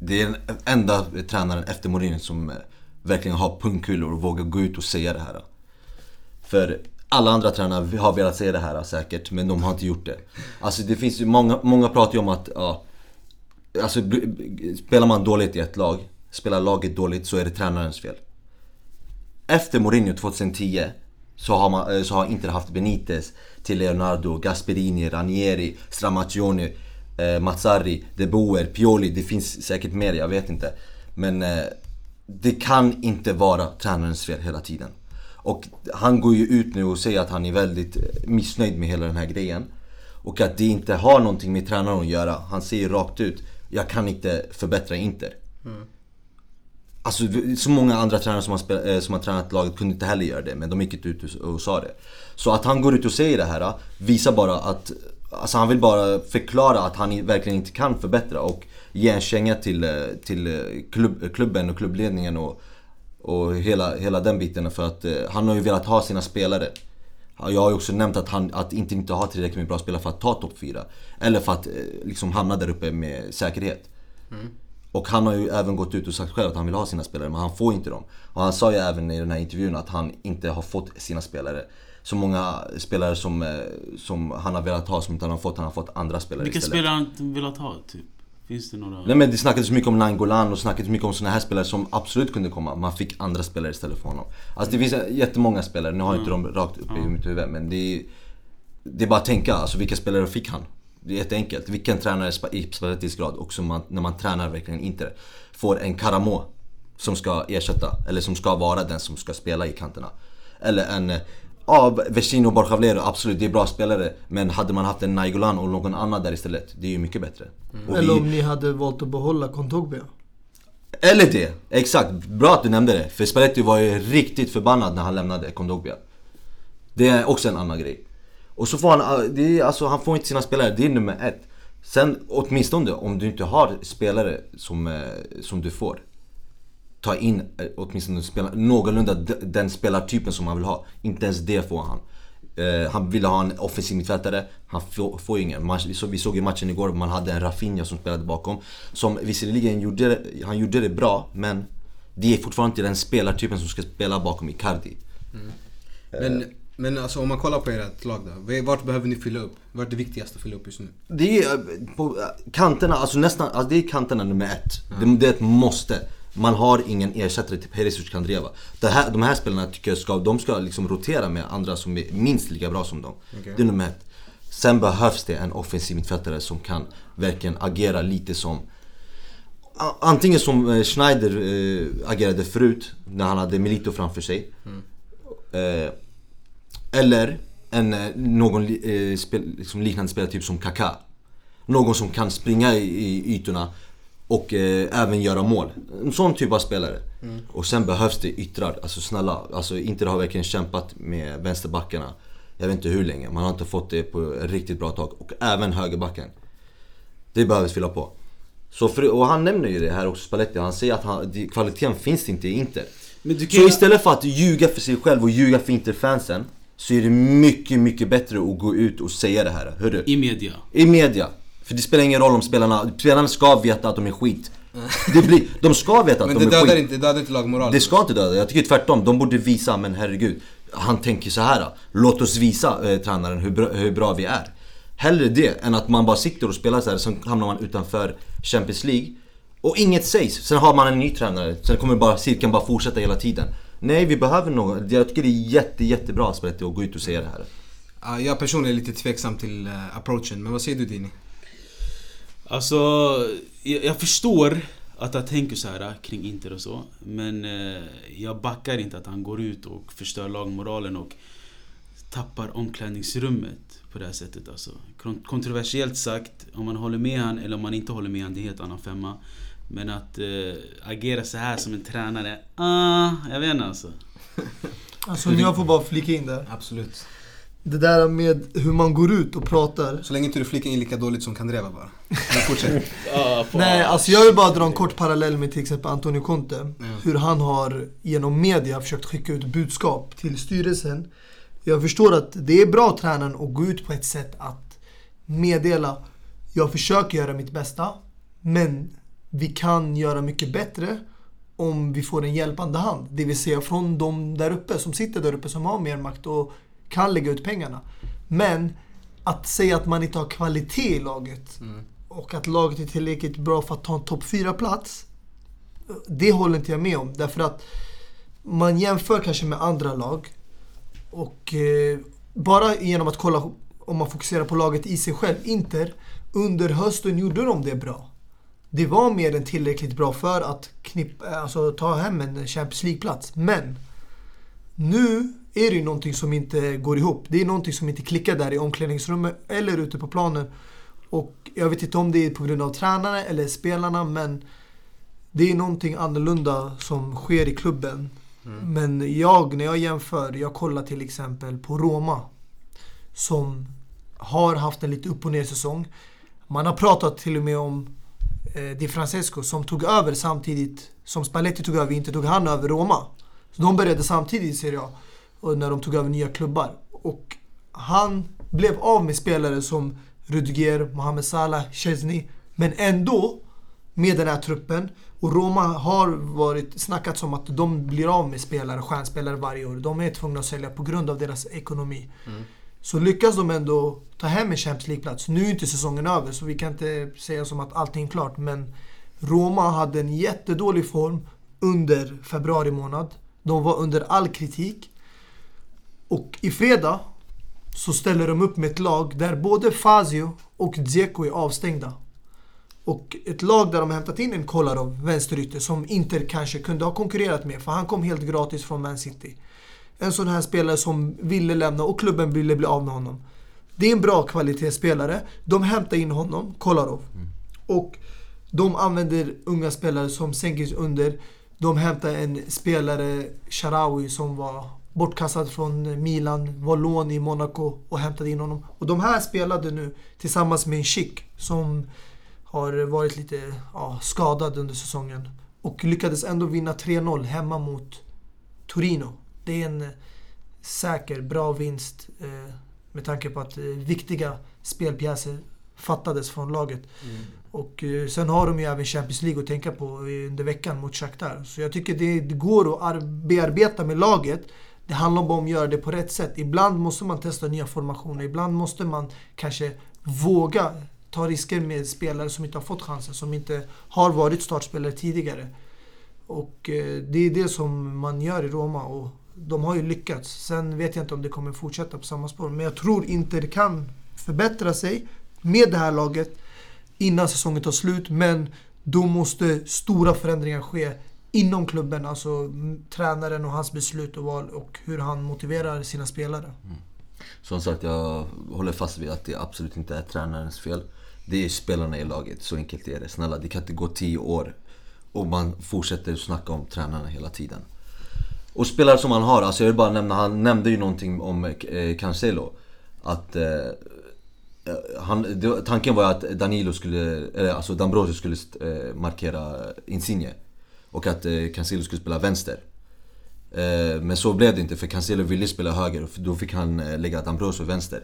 Det är den enda tränaren efter Mourinho som eh, verkligen har pungkulor och vågar gå ut och säga det här. För alla andra tränare har velat säga det här säkert, men de har inte gjort det. Alltså det finns ju många, många pratar ju om att, ja, alltså spelar man dåligt i ett lag, spelar laget dåligt så är det tränarens fel. Efter Mourinho 2010 så har, man, eh, så har Inter haft Benitez till Leonardo, Gasperini, Ranieri, Stramaccioni, eh, Mazzarri, De Boer, Pioli. Det finns säkert mer, jag vet inte. Men eh, det kan inte vara tränarens fel hela tiden. Och han går ju ut nu och säger att han är väldigt eh, missnöjd med hela den här grejen. Och att det inte har någonting med tränaren att göra. Han säger rakt ut, jag kan inte förbättra Inter. Alltså så många andra tränare som har, spel, eh, som har tränat laget kunde inte heller göra det, men de gick inte ut och, och sa det. Så att han går ut och säger det här visar bara att Alltså han vill bara förklara att han verkligen inte kan förbättra och ge en känga till, eh, till eh, klubb, klubben och klubbledningen och, och hela, hela den biten för att eh, han har ju velat ha sina spelare. Jag har ju också nämnt att han att inte, inte har tillräckligt med bra spelare för att ta topp 4. Eller för att liksom hamna där uppe med säkerhet. Och han har ju även gått ut och sagt själv att han vill ha sina spelare, men han får inte dem. Och han sa ju även i den här intervjun att han inte har fått sina spelare. Så många spelare som, eh, som han har velat ha som inte han har fått, han har fått andra spelare Vilka istället. spelare har han velat ha, typ? Finns det några? Nej men det snackades mycket om Nangolan och snackades mycket om såna här spelare som absolut kunde komma. Man fick andra spelare istället för honom. Alltså det finns jättemånga spelare, nu har jag inte dem rakt upp i mitt huvud men det är, det är bara att tänka, alltså vilka spelare fick han? Det är jätteenkelt. Vilken tränare i i Spallettis grad, också man, när man tränar verkligen inte får en Karamo som ska ersätta, eller som ska vara den som ska spela i kanterna. Eller en, ja Vecino och Borjavlero, absolut det är bra spelare. Men hade man haft en Nainggolan och någon annan där istället, det är ju mycket bättre. Och Eller vi- om ni hade valt att behålla Kontogbia. eller det, exakt. Bra att du nämnde det. För Spalletti var ju riktigt förbannad när han lämnade Kondogbia. Det är också en annan grej. Och så får han, det är, alltså, han får inte sina spelare, det är nummer ett. Sen åtminstone om du inte har spelare som, eh, som du får. Ta in eh, åtminstone spela, någorlunda den spelartypen som han vill ha. Inte ens det får han. Eh, han ville ha en offensiv mittfältare, han får, får ingen. Man, vi, såg, vi såg i matchen igår, man hade en Rafinha som spelade bakom. Som visserligen gjorde han gjorde det bra, men det är fortfarande inte den spelartypen som ska spela bakom Icardi. Men, men alltså om man kollar på ert lag då. Vart behöver ni fylla upp? Vart är det viktigaste att fylla upp just nu? Det är eh, på eh, kanterna, alltså nästan, alltså det är kanterna nummer ett. Det, det är ett måste. Man har ingen ersättare till Perisic Kandreva. Det här, de här spelarna tycker jag ska, de ska liksom rotera med andra som är minst lika bra som dem. Okej. Det är nummer ett. Sen behövs det en offensiv mittfältare som kan verkligen agera lite som Antingen som eh, Schneider eh, agerade förut, när han hade Milito framför sig. Eh, eller en, någon spel, liksom liknande spelartyp som Kaká. Någon som kan springa i, i ytorna och eh, även göra mål. En sån typ av spelare. Och sen behövs det yttrar. Alltså snälla, alltså Inter har verkligen kämpat med vänsterbackarna. Jag vet inte hur länge, man har inte fått det på riktigt bra tag. Och även högerbacken. Det behöver fylla på. Så för, och han nämner ju det här också, Spalletti. Han säger att han, kvaliteten finns inte i Inter. Så istället för att ljuga för sig själv och ljuga för Inter-fansen Så är det mycket, mycket bättre att gå ut och säga det här. Hörru? I media. I media. För det spelar ingen roll om spelarna, spelarna ska veta att de är skit. Det blir, de ska veta att Men de är skit. inte, det dödar inte lagmoralen. Det ska inte döda, jag tycker tvärtom. De borde visa, men herregud. Han tänker så här. låt oss visa eh, tränaren hur bra, hur bra vi är. Hellre det än att man bara sitter och spelar så här, sen hamnar man utanför Champions League. Och inget sägs, sen har man en ny tränare. Sen kommer bara, cirkeln bara fortsätta hela tiden. Nej, vi behöver någon. Jag tycker det är jätte, jättebra Spalletti att gå ut och säga det här. Ja, jag personligen är lite tveksam till eh, approachen, men vad säger du Dini? Alltså, jag, jag förstår att han tänker så här kring Inter och så. Men eh, jag backar inte att han går ut och förstör lagmoralen och tappar omklädningsrummet på det här sättet alltså. Kon- Kontroversiellt sagt, om man håller med han eller om man inte håller med han, det är helt annan femma. Men att eh, agera så här som en tränare, ah, jag vet inte alltså. Alltså om jag får bara flika in där. Absolut. Det där med hur man går ut och pratar. Så länge inte du flikar in lika dåligt som Kandreva bara. Men fortsätt. Ah. Nej, alltså jag vill bara dra en kort parallell med till exempel Antonio Conte. Ja. Hur han har genom media försökt skicka ut budskap till styrelsen. Jag förstår att det är bra tränaren att gå ut på ett sätt att meddela jag försöker göra mitt bästa men vi kan göra mycket bättre om vi får en hjälpande hand. Det vill säga från de där uppe som sitter där uppe som har mer makt och kan lägga ut pengarna. Men att säga att man inte har kvalitet i laget och att laget är tillräckligt bra för att ta en topp 4-plats. Det håller inte jag med om. Därför att man jämför kanske med andra lag. Och eh, bara genom att kolla om man fokuserar på laget i sig själv. Inter, under hösten gjorde de det bra. Det var mer än tillräckligt bra för att knipp, alltså, ta hem en Champions League-plats. Men nu är det ju någonting som inte går ihop. Det är någonting som inte klickar där i omklädningsrummet eller ute på planen. Och jag vet inte om det är på grund av tränarna eller spelarna men det är någonting annorlunda som sker i klubben. Men jag, när jag jämför, jag kollar till exempel på Roma. Som har haft en lite upp och ner säsong. Man har pratat till och med om eh, Di Francesco som tog över samtidigt som Spalletti tog över, inte tog han över Roma. Så de började samtidigt A. Och när de tog över nya klubbar. Och han blev av med spelare som Rudiger, Mohamed Salah, Chesney. Men ändå, med den här truppen. Och Roma har varit snackats om att de blir av med spelare, stjärnspelare varje år. De är tvungna att sälja på grund av deras ekonomi. Så lyckas de ändå ta hem en Champions League-plats. Nu är inte säsongen över så vi kan inte säga som att allting är klart. Men Roma hade en jättedålig form under februari månad. De var under all kritik. Och i fredag så ställer de upp med ett lag där både Fazio och Dzeko är avstängda. Och ett lag där de hämtat in en Kolarov, vänsterytter, som Inter kanske kunde ha konkurrerat med för han kom helt gratis från Man City. En sån här spelare som ville lämna och klubben ville bli av med honom. Det är en bra kvalitetsspelare. De hämtar in honom, Kolarov. Och de använder unga spelare som Senkic under. De hämtar en spelare, Sharawi, som var bortkastad från Milan, var lån i Monaco och hämtade in honom. Och de här spelade nu tillsammans med en Schick som har varit lite ja, skadad under säsongen. och lyckades ändå vinna 3-0 hemma mot Torino. Det är en eh, säker, bra vinst eh, med tanke på att eh, viktiga spelpjäser fattades från laget. Och eh, sen har de ju även Champions League att tänka på eh, under veckan mot Shakhtar. Så jag tycker det, det går att ar- bearbeta med laget. Det handlar bara om att göra det på rätt sätt. Ibland måste man testa nya formationer. Ibland måste man kanske våga ta risker med spelare som inte har fått chansen, som inte har varit startspelare tidigare. Och eh, det är det som man gör i Roma och de har ju lyckats. Sen vet jag inte om det kommer fortsätta på samma spår. Men jag tror inte det kan förbättra sig med det här laget innan säsongen tar slut. Men då måste stora förändringar ske inom klubben. Alltså tränaren och hans beslut och val och hur han motiverar sina spelare. Mm. Som sagt, jag håller fast vid att det absolut inte är tränarens fel. Det är spelarna i laget, så enkelt är det. Snälla, det kan inte gå tio år och man fortsätter snacka om tränarna hela tiden. Och spelare som han har, alltså jag vill bara nämna, han nämnde ju någonting om eh, Cancelo. Att eh, eh, han, det, tanken var ju att Danilo skulle, eller alltså D'Ambrosio skulle eh, markera Insigne. Och att eh, Cancelo skulle spela vänster. Eh, men så blev det inte för Cancelo ville spela höger och då fick han eh, lägga D'Ambrosio vänster.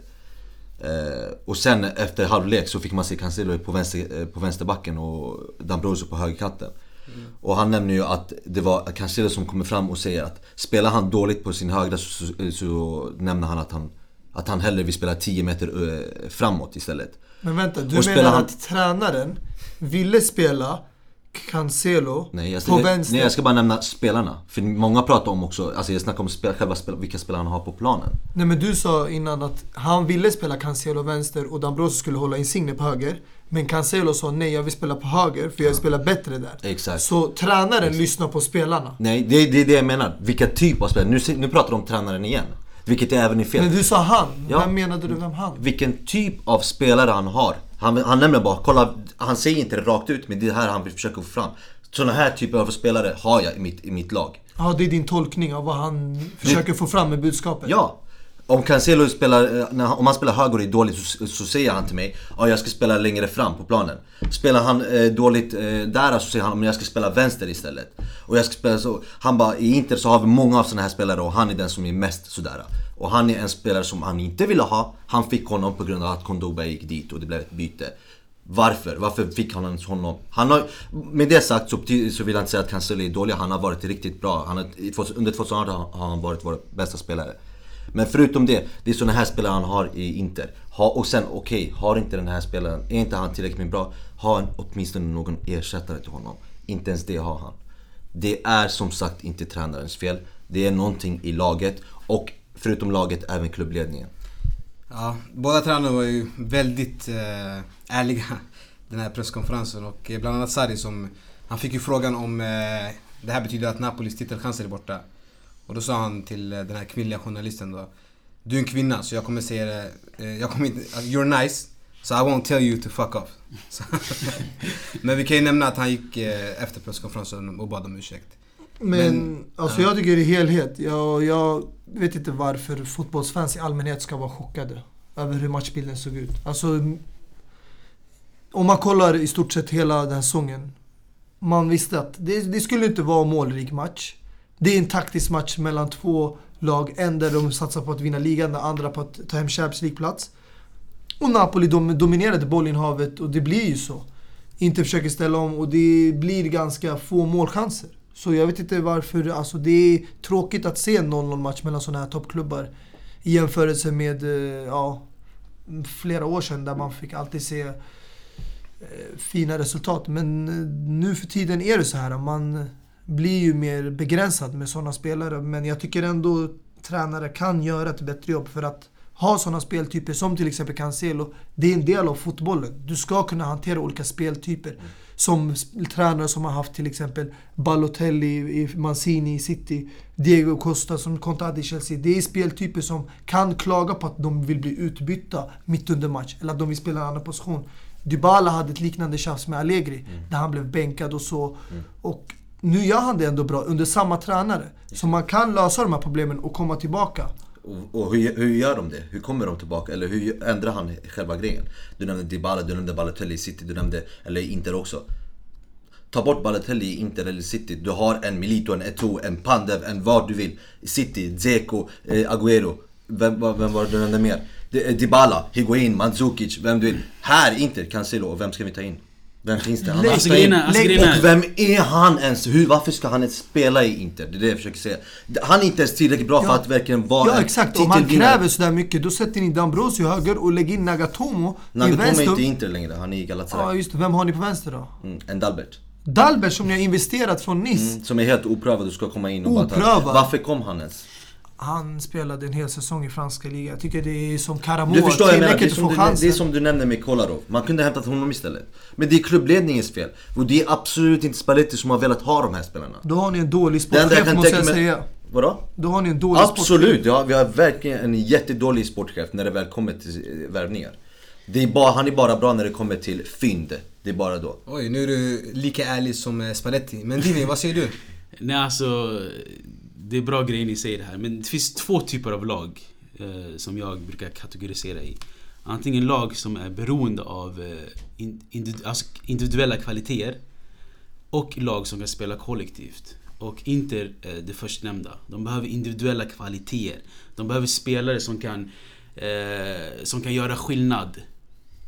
Och sen efter halvlek så fick man se Cancelo på, vänster, på vänsterbacken och D'Ambrosio på högerkanten. Och han nämner ju att det var Cancelo som kommer fram och säger att spelar han dåligt på sin högra så, så, så nämner han att han, att han hellre vill spela 10 meter framåt istället. Men vänta, du Och menar han- att tränaren ville spela Cancelo Nej jag, på jag, vänster? nej, jag ska bara nämna spelarna. För många pratar om också, alltså jag snackar om spel, själva spel, vilka spelare han har på planen. Nej men du sa innan att han ville spela Cancelo vänster och D'Ambrosio skulle hålla Insigne på höger. Men Cancelo sa nej, jag vill spela på höger för jag spelar bättre där. Exakt. Så tränaren lyssnar på spelarna. Nej, det, det är det jag menar. Vilka typ av spelare. Nu, nu pratar du om tränaren igen. Vilket är även är fel. Men du sa han. Ja. Vem menade du vem han? Vilken typ av spelare han har. Han, han nämner bara, kolla, han säger inte det rakt ut men det är här han vill försöka få fram. Sådana här typer av spelare har jag i mitt, i mitt lag. Ja, det är din tolkning av vad han försöker få fram med budskapet. Ja! Om Cancelo spelar, eh, när, om han spelar höger och är dåligt så, så säger han till mig ja jag ska spela längre fram på planen. Spelar han eh, dåligt eh, där så säger han men jag ska spela vänster istället. Och jag ska spela så, han bara i Inter så har vi många av sådana här spelare och han är den som är mest sådär. Och han är en spelare som han inte ville ha. Han fick honom på grund av att Kondoba gick dit och det blev ett byte. Varför? Varför fick han ens honom? Han har, med det sagt så, så vill jag inte säga att Cancelo är dålig. Han har varit riktigt bra. Han har, under 2018 har han varit vår bästa spelare. Men förutom det, det är såna här spelare han har i Inter. Ha, och sen okej, har inte den här spelaren, är inte han tillräckligt bra, ha en, åtminstone någon ersättare till honom. Inte ens det har han. Det är som sagt inte tränarens fel. Det är någonting i laget och förutom laget även klubbledningen. Ja, båda tränarna var ju väldigt eh, ärliga den här presskonferensen och eh, bland annat Sarri som Han fick ju frågan om eh, det här betyder att Napolis titelchanser är borta. Och då sa han till eh, den här kvinnliga journalisten då Du är en kvinna så jag kommer säga det, eh, jag kommer inte, alltså, you're nice So I won't tell you to fuck off. Men vi kan ju nämna att han gick eh, efter presskonferensen och bad om ursäkt. Men, Men- alltså jag tycker i helhet, jag, jag vet inte varför fotbollsfans i allmänhet ska vara chockade över hur matchbilden såg ut. Alltså, om man kollar i stort sett hela den här säsongen. Man visste att det, det skulle inte vara en målrik match. Det är en taktisk match mellan två lag. En där de satsar på att vinna ligan, den andra på att ta hem Champions League-plats. Och Napoli dom, dominerade bollinnehavet och det blir ju så. Inte försöker ställa om och det blir ganska få målchanser. Så jag vet inte varför, alltså det är tråkigt att se en 0-0 match mellan sådana här toppklubbar. I jämförelse med, eh, ja, flera år sedan där man fick alltid se eh, fina resultat. Men eh, nu för tiden är det så här. Man blir ju mer begränsad med sådana spelare. Men jag tycker ändå tränare kan göra ett bättre jobb för att ha sådana speltyper som till exempel Cancelo. Det är en del av fotbollen. Du ska kunna hantera olika speltyper. Som sp- tränare som har haft till exempel Balotelli i Mancini i City, Diego Costa som Contad i Chelsea. Det är speltyper som kan klaga på att de vill bli utbytta mitt under match. Eller att de vill spela en annan position. Dybala hade ett liknande tjafs med Allegri. Där han blev bänkad och så. Och nu gör han det ändå bra under samma tränare. Så man kan lösa de här problemen och komma tillbaka. Och, och hur, hur gör de det? Hur kommer de tillbaka? Eller hur ändrar han själva grejen? Du nämnde Dybala, du nämnde Balotelli i City, du nämnde, eller Inter också. Ta bort Balotelli i Inter eller City. Du har en Milito, en Eto'o, en Pandev, en vad du vill. City, Dzeko, eh, Agüero. Vem, vem var det du nämnde mer? Eh, Dybala, Higuain, Mandzukic, vem du vill. Här, Inter, Cancelo. Och vem ska vi ta in? Vem finns det? Lägg- Alltså in. alltså, Och vem är han ens? Hur, varför ska han ens spela i Inter? Det är det jag försöker säga. Han är inte ens tillräckligt bra för Ja. att verkligen vara Ja en exakt, om man titelvinnare. kräver sådär mycket då sätter ni Dambrosio höger och lägger in Nagatomo i Nagatomo är vänster. inte i Inter längre, han är i Ja Galatasaray. just det, vem har ni på vänster då? Mm, en Dalbert. Dalbert som ni har investerat från Nice. Mm, som är helt oprövad och ska komma in och bara Oprövad? ta... Varför kom han ens? Han spelade en hel säsong i franska ligan. Jag tycker det är som Karamoa, Du förstår jag menar, det är, som du, det är som du nämnde med Kolarov. Man kunde ha hämtat honom istället. Men det är klubbledningens fel. Och det är absolut inte Spalletti som har velat ha de här spelarna. Då har ni en dålig sportchef måste jag mig... säga. Vadå? Då har ni en dålig sportchef. Absolut, ja, vi har verkligen en jättedålig sportchef när det väl kommer till värvningar. Det är bara, han är bara bra när det kommer till fynd. Det är bara då. Oj, nu är du lika ärlig som eh, Spalletti. Men Dini, vad säger du? Nej alltså, det är bra grejer ni säger det här. Men det finns två typer av lag eh, som jag brukar kategorisera i. Antingen lag som är beroende av eh, individu alltså individuella kvaliteter och lag som kan spela kollektivt. Och Inter eh, det förstnämnda. De behöver individuella kvaliteter. De behöver spelare som kan, eh, som kan göra skillnad.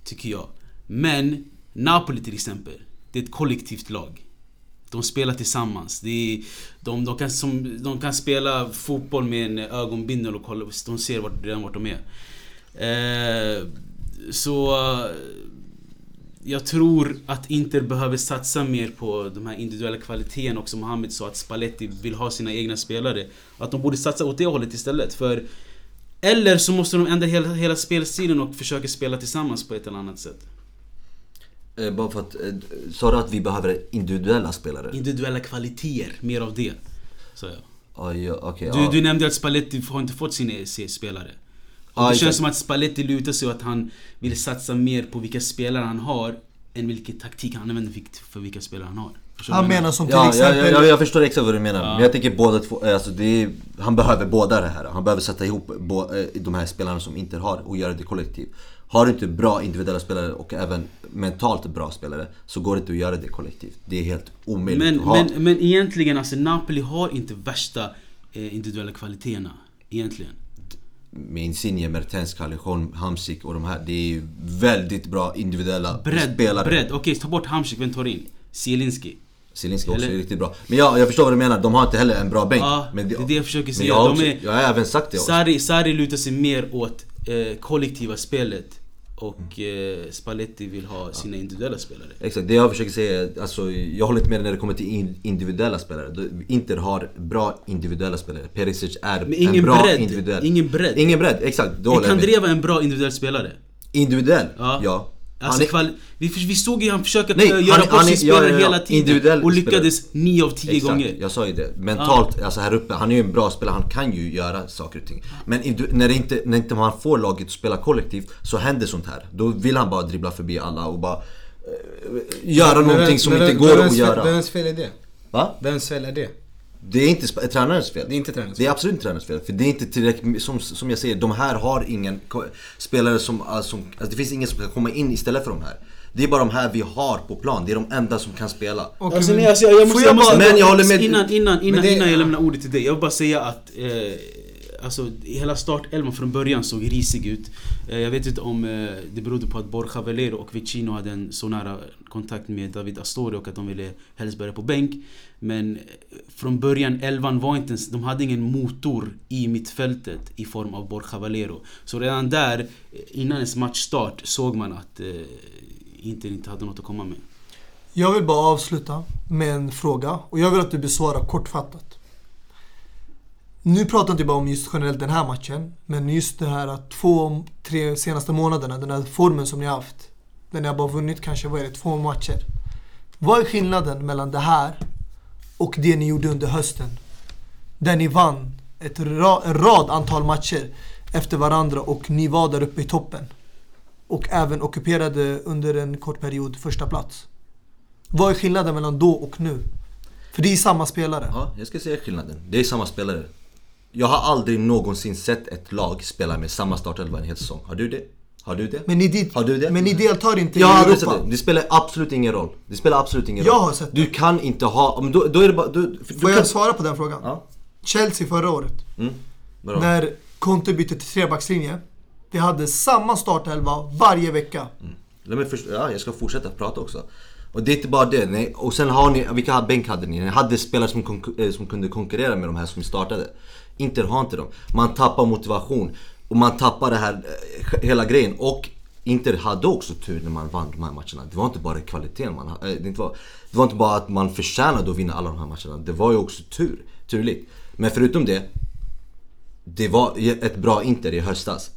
Tycker jag. Men Napoli till exempel. Det är ett kollektivt lag. De spelar tillsammans. De, de, de, kan, som, de kan spela fotboll med en ögonbindel och kolla, de ser vart, redan vart de är. Eh, så eh, jag tror att Inter behöver satsa mer på de här individuella kvaliteterna och som Mohamed sa att Spalletti vill ha sina egna spelare. Att de borde satsa åt det hållet istället. För eller så måste de ändra hela, hela spelstilen och försöka spela tillsammans på ett eller annat sätt. Eh, bara för att, eh, sa du att vi behöver individuella spelare? Individuella kvaliteter, mer av det. Så ja. Ja, ja, okej, Du, ja. du nämnde att Spalletti har inte fått sina spelare. Och Ja, det känns som att Spalletti lutar sig åt att han vill satsa mer på vilka spelare han har än vilken taktik han använder för- för vilka spelare han har. Förstår Han menar som till Ja, ja, exempel... ja, jag, jag förstår exakt vad du menar. Ja. Men jag tänker båda två, alltså det är, han behöver båda det här. Han behöver sätta ihop bo, eh, de här spelarna som inte har och göra det kollektivt. Har du inte bra individuella spelare och även mentalt bra spelare så går det inte att göra det kollektivt. Det är helt omöjligt Men, att ha. men, men egentligen, alltså Napoli har inte värsta eh, individuella kvaliteterna. Egentligen. Med Insigne, Mertens, Callejon, Hamsik och de här. Det är ju väldigt bra individuella Bredd, spelare. bredd. Okej, ta bort Hamsik, vem tar in? Zielinski. Zielinski också Eller- är riktigt bra. Men ja, jag förstår vad du menar. De har inte heller en bra bänk. Ja, men det är det jag försöker men säga. Jag har, De också, är- jag har även sagt det också. Sarri, Sarri lutar sig mer åt eh, kollektiva spelet. Och eh, Spalletti vill ha sina individuella spelare. Exakt, det jag försöker säga är, alltså, jag håller inte med när det kommer till in, individuella spelare. Inter har bra individuella spelare. Perisic är Men en bra bredd. individuell. Ingen bredd. Ingen bredd, exakt. Jag med. Kandreva en bra individuell spelare? Individuell? Ja. Ja. Alltså, Han är- kval- vi, vi såg ju han försöka Nej, göra han är- sin spelare ja, ja, ja. hela tiden. Och lyckades 9 av 10 Exakt, gånger. jag sa ju det. Mentalt, alltså här uppe, han är ju en bra spelare, han kan ju göra saker och ting. Men när, det inte, när inte man får laget att spela kollektivt så händer sånt här. Då vill han bara dribbla förbi alla och bara eh, göra Men någonting som inte går att göra. Vems fel är det? Va? Vems fel är det? Det är inte tränarens fel. Det är inte tränarens Det är fel. absolut inte tränarens fel. För det är inte tillräckligt, som, som jag säger, de här har ingen spelare som, alltså, som alltså det finns ingen som kan komma in istället för de här. Det är bara de här vi har på plan, det är de enda som kan spela. Okej, Alltså, men- alltså, jag, jag måste, jag jag måste, Men jag håller med- Innan, innan, innan, det- innan jag lämnar ordet till dig. Jag vill bara säga att eh, Alltså hela startelvan från början såg risig ut. Eh, jag vet inte om eh, det berodde på att Borja Valero och Vicino hade en så nära kontakt med David Astori och att de ville helst börja på bänk. Men eh, från början, elvan var inte ens, de hade ingen motor i mittfältet i form av Borja Valero. Så redan där, innan ens matchstart, såg man att eh, Inter inte hade något att komma med. Jag vill bara avsluta med en fråga och jag vill att du besvarar kortfattat. Nu pratar jag inte bara om just generellt den här matchen, men just det här att två, tre senaste månaderna, den här formen som ni har haft. Där ni har bara vunnit kanske, vad är det, två matcher. Vad är skillnaden mellan det här och det ni gjorde under hösten? Där ni vann ett ra, en rad antal matcher efter varandra och ni var där uppe i toppen. Och även ockuperade under en kort period första plats. Vad är skillnaden mellan då och nu? För det är samma spelare. Ja, jag ska säga skillnaden. Det är samma spelare. Jag har aldrig någonsin sett ett lag spela med samma startelva en hel säsong. Har du det? Har du det? Men ni, dit, Har du det? men ni deltar inte Jag har i aldrig Europa. det. Det spelar absolut ingen roll. Det spelar absolut ingen Jag roll. har sett Du kan inte ha... Men då, då är det bara... Du, du Får kan, jag svara på den frågan? Ja. Chelsea förra året. Mm. När Conte bytte till trebackslinje. Vi hade samma startelva varje vecka. Låt mig först, ja, jag ska fortsätta prata också. Och det är inte bara det. Nej. Och sen har ni, vilka bänk hade ni? Ni hade spelare som, eh, som kunde konkurrera med de här som startade. Inter har inte dem. Man tappar motivation. Och man tappar det här, eh, hela grejen. Och Inter hade också tur när man vann de här matcherna. Det var inte bara kvaliteten man hade. Eh, det, inte var, det var inte bara att man förtjänade att vinna alla de här matcherna. Det var ju också tur. Turligt. Men förutom det. Det var ett bra Inter i höstas.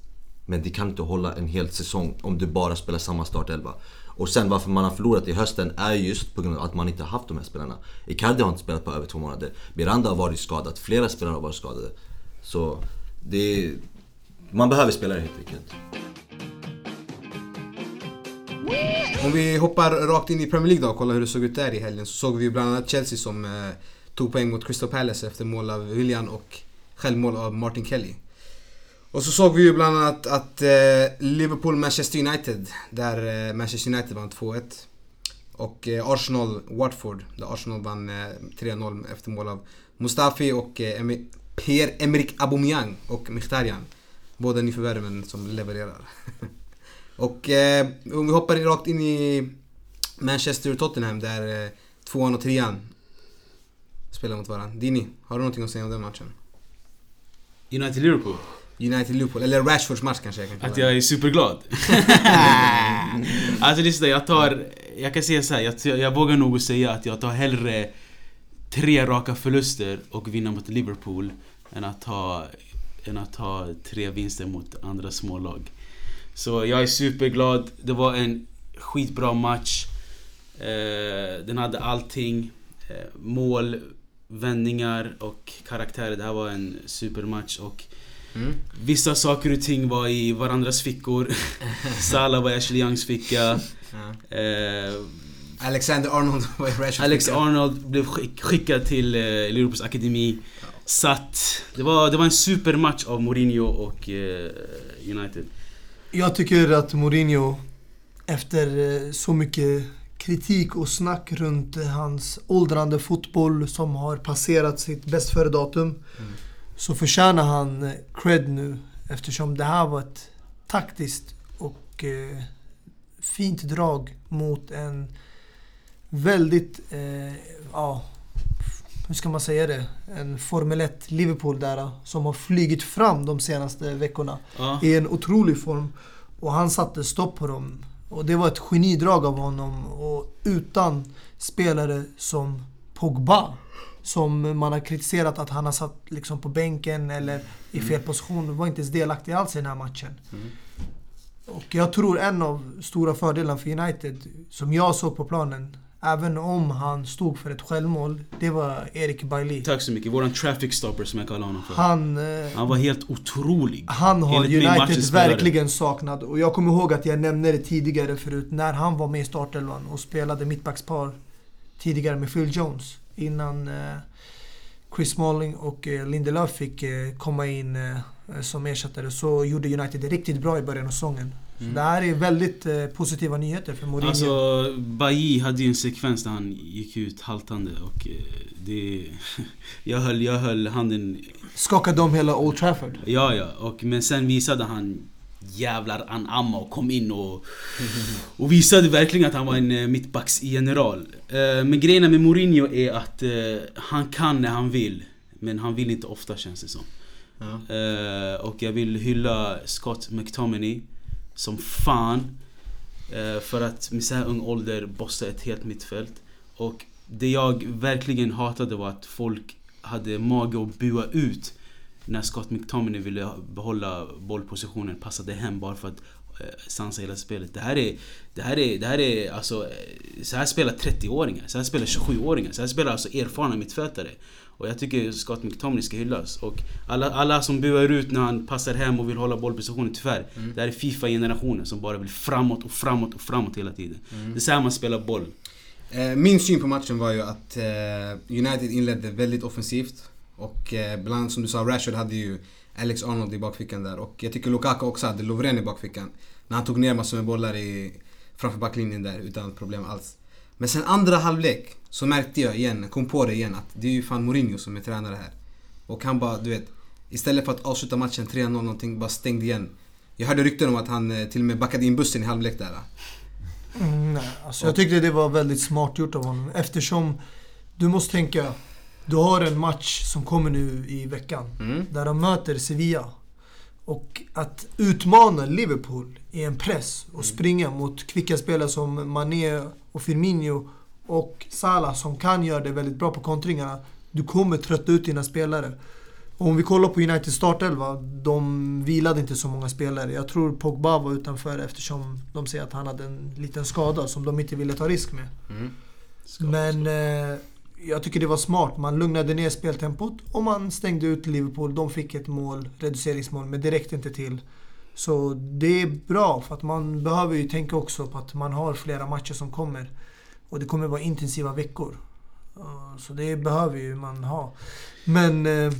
Men det kan inte hålla en hel säsong om du bara spelar samma startelva. Och sen varför man har förlorat i hösten är just på grund av att man inte har haft de här spelarna. Icardi har inte spelat på över två månader. Miranda har varit skadad. Flera spelare har varit skadade. Så det är, Man behöver spelare helt enkelt. Om vi hoppar rakt in i Premier League då och kollar hur det såg ut där i helgen så såg vi ju bland annat Chelsea som eh, tog poäng mot Crystal Palace efter mål av William och självmål av Martin Kelly. Och så såg vi ju bland annat att eh, Liverpool-Manchester United, där eh, Manchester United vann 2-1. Och eh, Arsenal-Watford, där Arsenal vann eh, 3-0 efter mål av Mustafi och eh, Pierre-Emerick Aubameyang och Mkhitaryan. Båda nyförvärven som levererar. och eh, om vi hoppar rakt in i Manchester-Tottenham där eh, tvåan och trean spelar mot varandra. Dini, har du någonting att säga om den matchen? United-Liverpool. United-Liverpool, eller Rashfords match kanske jag kan kalla Att jag är superglad. alltså lyssna, jag tar... Jag kan säga så här, jag, jag, vågar nog säga att jag tar hellre tre raka förluster och vinna mot Liverpool än att ha, än att ha tre vinster mot andra smålag. Så jag är superglad. Det var en skitbra match. Eh, den hade allting. Eh, mål, vändningar och karaktärer. Det här var en supermatch och Mm. Vissa saker och ting var i varandras fickor. Salah var i Ashley Youngs ficka. Ja. Eh, Alexander Arnold var i Rashfords Alex ficka. Arnold blev skick, skickad till eh, Liverpools akademi. Så att det var, det var en supermatch av Mourinho och eh, United. Jag tycker att Mourinho, efter eh, så mycket kritik och snack runt eh, hans åldrande fotboll som har passerat sitt bäst före datum så förtjänar han eh, cred nu eftersom det här var ett taktiskt och eh, fint drag mot en väldigt, eh, ja, hur ska man säga det? En Formel 1 Liverpool där eh, som har flygit fram de senaste veckorna Ja. i en otrolig form. Och han satte stopp på dem. Och det var ett genidrag av honom. Och utan spelare som Pogba, som man har kritiserat att han har satt liksom på bänken eller i fel position, var inte ens delaktig alls i den här matchen. Och jag tror en av stora fördelarna för United, som jag såg på planen, även om han stod för ett självmål, det var Erik Bailly. Tack så mycket. Våran traffic stopper som jag kallar honom för. Han... eh, Han var helt otrolig. Han har United verkligen saknat. Och jag kommer ihåg att jag nämnde det tidigare förut när han var med i startelvan och spelade mittbackspar tidigare med Phil Jones. Innan eh, Chris Smalling och eh, Lindelöf fick eh, komma in som ersättare så gjorde United det riktigt bra i början av säsongen. Så det här är väldigt positiva nyheter för Mourinho. Alltså, Bailly hade ju en sekvens där han gick ut haltande och det... Jag höll, jag höll handen... Skakade om hela Old Trafford. Ja, ja. Och, men sen visade han jävlar anamma och kom in och, och visade verkligen att han var en eh, mittbacksgeneral. Eh, Men grejen med Mourinho är att eh, han kan när han vill. Men han vill inte ofta känns det som. Ja. Och jag vill hylla Scott McTominay som fan. för att med så här ung ålder bossa ett helt mittfält. Och det jag verkligen hatade var att folk hade mage att bua ut när Scott McTominay ville behålla bollpositionen, passade hem bara för att eh, sansa hela spelet. Det här är, det här är, det här är alltså, eh, så här spelar 30-åringar, så här spelar 27-åringar, så här spelar alltså erfarna mittfältare. Och jag tycker Scott McTominay ska hyllas. Och alla, alla som buar ut när han passar hem och vill hålla bollpositionen, tyvärr. Det här är Fifa-generationen som bara vill framåt och framåt och framåt hela tiden. Det är så här man spelar boll. Eh, Min syn på matchen var ju att United inledde väldigt offensivt. Och eh, bland annat som du sa, Rashford hade ju Alex Arnold i bakfickan där. Och jag tycker Lukaku också hade Lovren i bakfickan. När han tog ner massor med bollar i, framför backlinjen där utan problem alls. Men sen andra halvlek så märkte jag igen, kom på det igen att det är ju fan Mourinho som är tränare här. Och han bara, du vet, istället för att avsluta matchen 3-0 någonting, bara stängde igen. Jag hörde rykten om att han eh, till och med backade in bussen i halvlek där. Mm, nej, alltså jag tyckte det var väldigt smart gjort av honom eftersom du måste tänka, du har en match som kommer nu i veckan Mm. där de möter Sevilla. Och att utmana Liverpool i en press och springa mot kvicka spelare som Mané och Firmino och Salah som kan göra det väldigt bra på kontringarna. Du kommer trötta ut dina spelare. Och om vi kollar på United startelva, de vilade inte så många spelare. Jag tror Pogba var utanför eftersom de säger att han hade en liten skada som de inte ville ta risk med. Mm. Men eh, jag tycker det var smart. Man lugnade ner speltempot och man stängde ut Liverpool. De fick ett mål, reduceringsmål, men det räckte inte till. Så det är bra för att man behöver ju tänka också på att man har flera matcher som kommer. Och det kommer vara intensiva veckor. Så det behöver ju man ha. Men eh,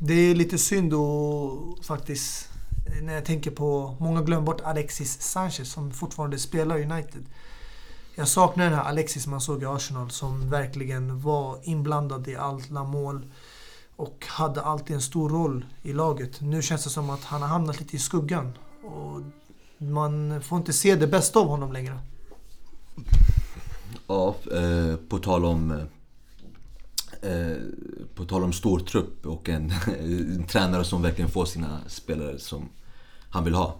det är lite synd och faktiskt eh, när jag tänker på, många glömmer bort Alexis Sanchez som fortfarande spelar i United. Jag saknar den här Alexis man såg i Arsenal som verkligen var inblandad i alla mål och hade alltid en stor roll i laget. Nu känns det som att han har hamnat lite i skuggan och man får inte se det bästa av honom längre. Ja, eh, på tal om... Eh, på tal om stor trupp och en, en tränare som verkligen får sina spelare som han vill ha.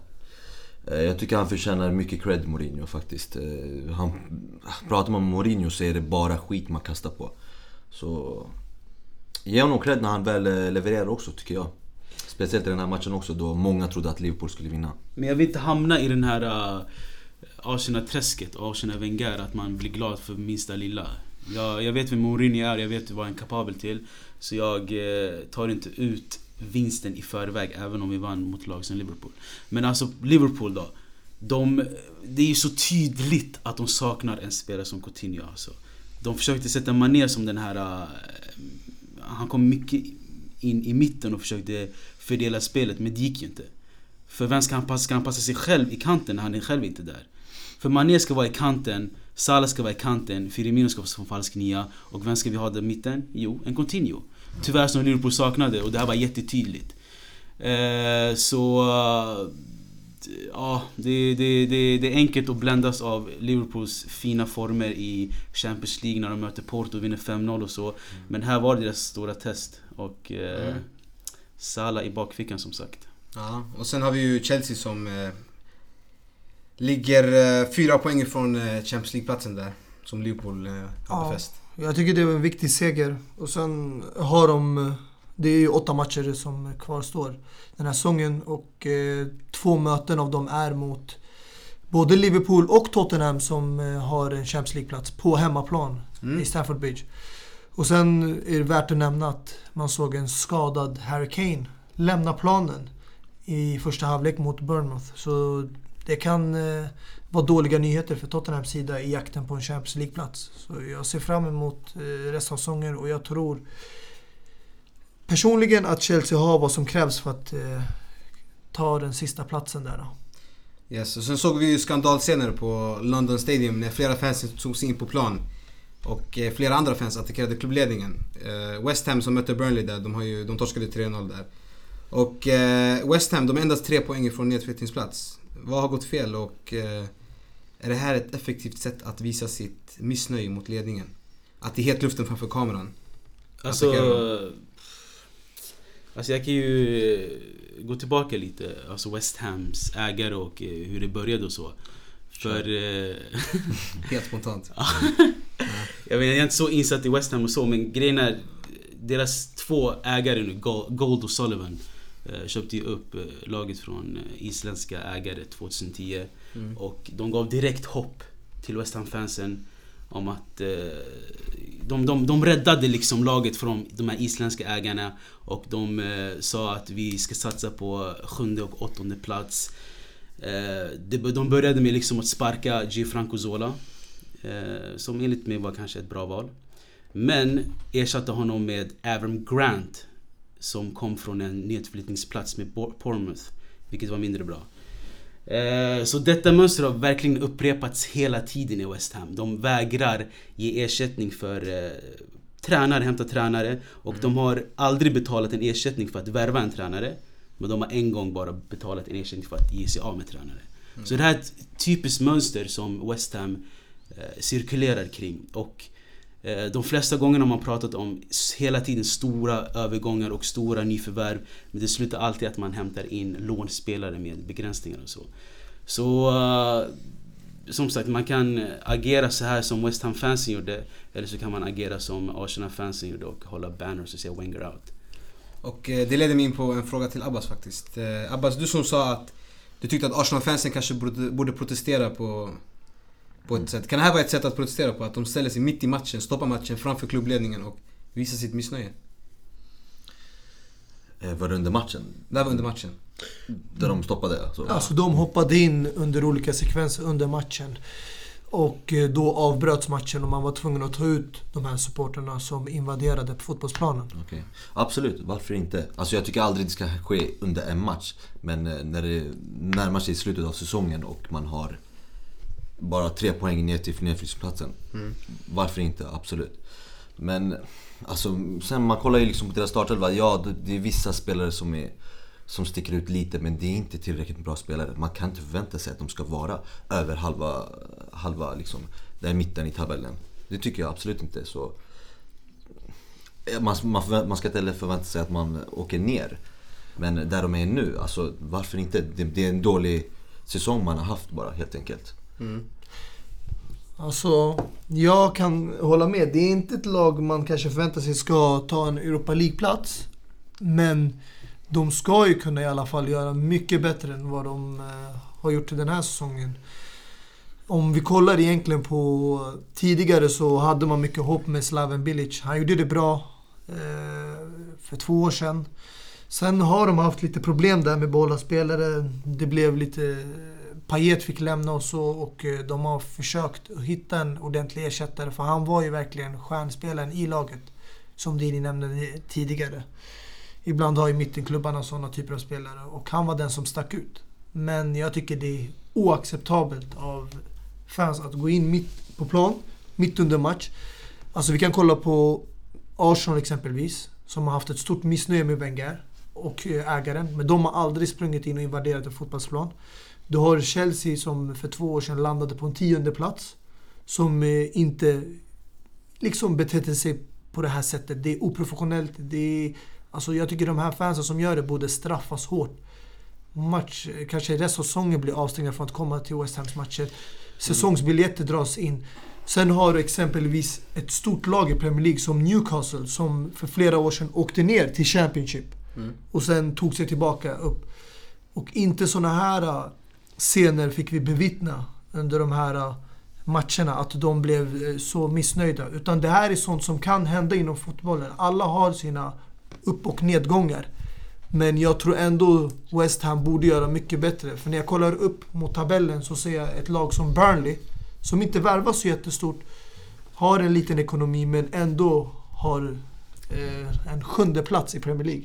Eh, jag tycker han förtjänar mycket cred Mourinho faktiskt. Eh, han, pratar man med Mourinho så är det bara skit man kastar på. Så ge honom cred när han väl eh, levererar också tycker jag. Speciellt i den här matchen också då många trodde att Liverpool skulle vinna. Men jag vill inte hamna i den här uh, Arsenal-träsket, Arsenal-Wenger, att man blir glad för minsta lilla. Jag, jag vet vem Mourinho är, jag vet vad han är kapabel till. Så jag eh, tar inte ut vinsten i förväg, även om vi vann mot lag som Liverpool. Men alltså, Liverpool då. De, det är ju så tydligt att de saknar en spelare som Coutinho alltså. De försökte sätta Mané som den här... Uh, han kom mycket in i mitten och försökte fördela spelet, men det gick ju inte. För vem ska han passa? Ska han passa sig själv i kanten när han är själv inte där? För Mané ska vara i kanten, Salah ska vara i kanten, Firmino ska vara som falsk nia. Och vem ska vi ha där i mitten? Jo, en Coutinho. Tyvärr som Liverpool saknade och det här var jättetydligt. Eh, så... eh, Ja, det, det, det, det är enkelt att bländas av Liverpools fina former i Champions League när de möter Porto och vinner 5-0 och så. Men här var det deras stora test. Och eh, Mm. Salah i bakfickan som sagt. Ja, och sen har vi ju Chelsea som eh, ligger eh, fyra poäng ifrån eh, Champions League-platsen där. Som Liverpool eh, har Ja. befäst. Jag tycker det var en viktig seger. Och sen har de... Det är ju åtta matcher som kvarstår den här säsongen och eh, två möten av dem är mot både Liverpool och Tottenham som eh, har en Champions League-plats på hemmaplan Mm. i Stamford Bridge. Och sen är det värt att nämna att man såg en skadad Harry Kane lämna planen i första halvlek mot Bournemouth. Så det kan eh, vara dåliga nyheter för Tottenhams sida i jakten på en Champions League-plats. Så jag ser fram emot eh, resten av säsongen och jag tror personligen att Chelsea har vad som krävs för att eh, ta den sista platsen där. Då. Yes, och sen såg vi ju skandalscener på London Stadium när flera fans tog sig in på plan. Och eh, flera andra fans attackerade klubbledningen. Eh, West Ham som mötte Burnley där, de, har ju, de torskade 3-0 där. Och eh, West Ham, de är endast tre poäng ifrån nedflyttningsplats. Vad har gått fel och eh, är det här ett effektivt sätt att visa sitt missnöje mot ledningen? Att det är helt luften framför kameran. Alltså... Alltså jag kan ju gå tillbaka lite. Alltså West Hams ägare och eh, hur det började och så. För... eh, Helt spontant. jag, vet, jag är inte så insatt i West Ham och så men grejen är Deras två ägare nu, Go- Gold och Sullivan eh, Köpte ju upp laget från isländska ägare 2010 Mm. Och de gav direkt hopp till West Ham-fansen om att eh, de, de, de räddade liksom laget från de här isländska ägarna och de eh, sa att vi ska satsa på sjunde och åttonde plats. Eh, de började med liksom att sparka Gianfranco Zola eh, som enligt mig var kanske ett bra val. Men ersatte honom med Avram Grant som kom från en nedflyttningsplats med Bournemouth. Vilket var mindre bra. Eh, Så detta mönster har verkligen upprepats hela tiden i West Ham. De vägrar ge ersättning för eh, tränare, hämta tränare. Och de har aldrig betalat en ersättning för att värva en tränare. Men de har en gång bara betalat en ersättning för att ge sig av med tränare. Så det här är ett typiskt mönster som West Ham eh, cirkulerar kring. Och Eh, de flesta gångerna har man pratat om hela tiden stora övergångar och stora nyförvärv. Men det slutar alltid att man hämtar in lånspelare med begränsningar och så. Så eh, som sagt, man kan agera så här som West Ham-fansen gjorde. Eller så kan man agera som Arsenal-fansen gjorde och hålla banners och säga Wenger out. Och eh, det leder mig in på en fråga till Abbas faktiskt. Abbas, du som sa att du tyckte att Arsenal-fansen kanske borde, borde protestera på, på ett sätt. Kan det här vara ett sätt att protestera på? Att de ställer sig mitt i matchen, stoppar matchen framför klubbledningen och visar sitt missnöje? Eh, var det under matchen? Det här var under matchen. Där de stoppade alltså? Alltså de hoppade in under olika sekvenser under matchen. Och eh, då avbröts matchen och man var tvungen att ta ut de här supporterna som invaderade på fotbollsplanen. Okej. Absolut, varför inte? Alltså jag tycker aldrig det ska ske under en match. Men eh, när det närmar sig slutet av säsongen och man har bara tre poäng ner till nedflyttningsplatsen. Varför inte? Absolut. Men alltså, sen man kollar ju liksom på deras startelva. Ja, det, är vissa spelare som, är, som sticker ut lite men det är inte tillräckligt bra spelare. Man kan inte förvänta sig att de ska vara över halva, halva liksom, där mitten i tabellen. Det tycker jag absolut inte. Så man, man, man ska inte heller förvänta sig att man åker ner. Men där de är nu, alltså varför inte? Det, det är en dålig säsong man har haft bara helt enkelt. Mm. Alltså, jag kan hålla med. Det är inte ett lag man kanske förväntar sig ska ta en Europa League-plats. Men de ska ju kunna i alla fall göra mycket bättre än vad de eh, har gjort den här säsongen. Om vi kollar egentligen på tidigare så hade man mycket hopp med Slaven Bilic. Han gjorde det bra eh, för två år sedan. Sen har de haft lite problem där med båda spelare. Det blev lite... Payet fick lämna och så och eh, de har försökt hitta en ordentlig ersättare för han var ju verkligen stjärnspelaren i laget. Som Dini nämnde tidigare. Ibland har ju mittenklubbarna sådana typer av spelare och han var den som stack ut. Men jag tycker det är oacceptabelt av fans att gå in mitt på plan, mitt under match. Alltså vi kan kolla på Arsenal exempelvis, som har haft ett stort missnöje med Wenger och eh, ägaren. Men de har aldrig sprungit in och invaderat en fotbollsplan. Du har Chelsea som för två år sedan landade på en tionde plats Som eh, inte liksom betedde sig på det här sättet. Det är oprofessionellt. Det är, alltså jag tycker de här fansen som gör det borde straffas hårt. Match, kanske resten av säsongen blir avstängda från att komma till West Hams matcher. Säsongsbiljetter dras in. Sen har du exempelvis ett stort lag i Premier League som Newcastle som för flera år sedan åkte ner till Championship. Och sen tog sig tillbaka upp. Och inte såna här äh, scener fick vi bevittna under de här eh, matcherna. Att de blev eh, så missnöjda. Utan det här är sånt som kan hända inom fotbollen. Alla har sina upp och nedgångar. Men jag tror ändå West Ham borde göra mycket bättre. För när jag kollar upp mot tabellen så ser jag ett lag som Burnley, som inte värvar så jättestort, har en liten ekonomi men ändå har eh, en sjunde plats i Premier League.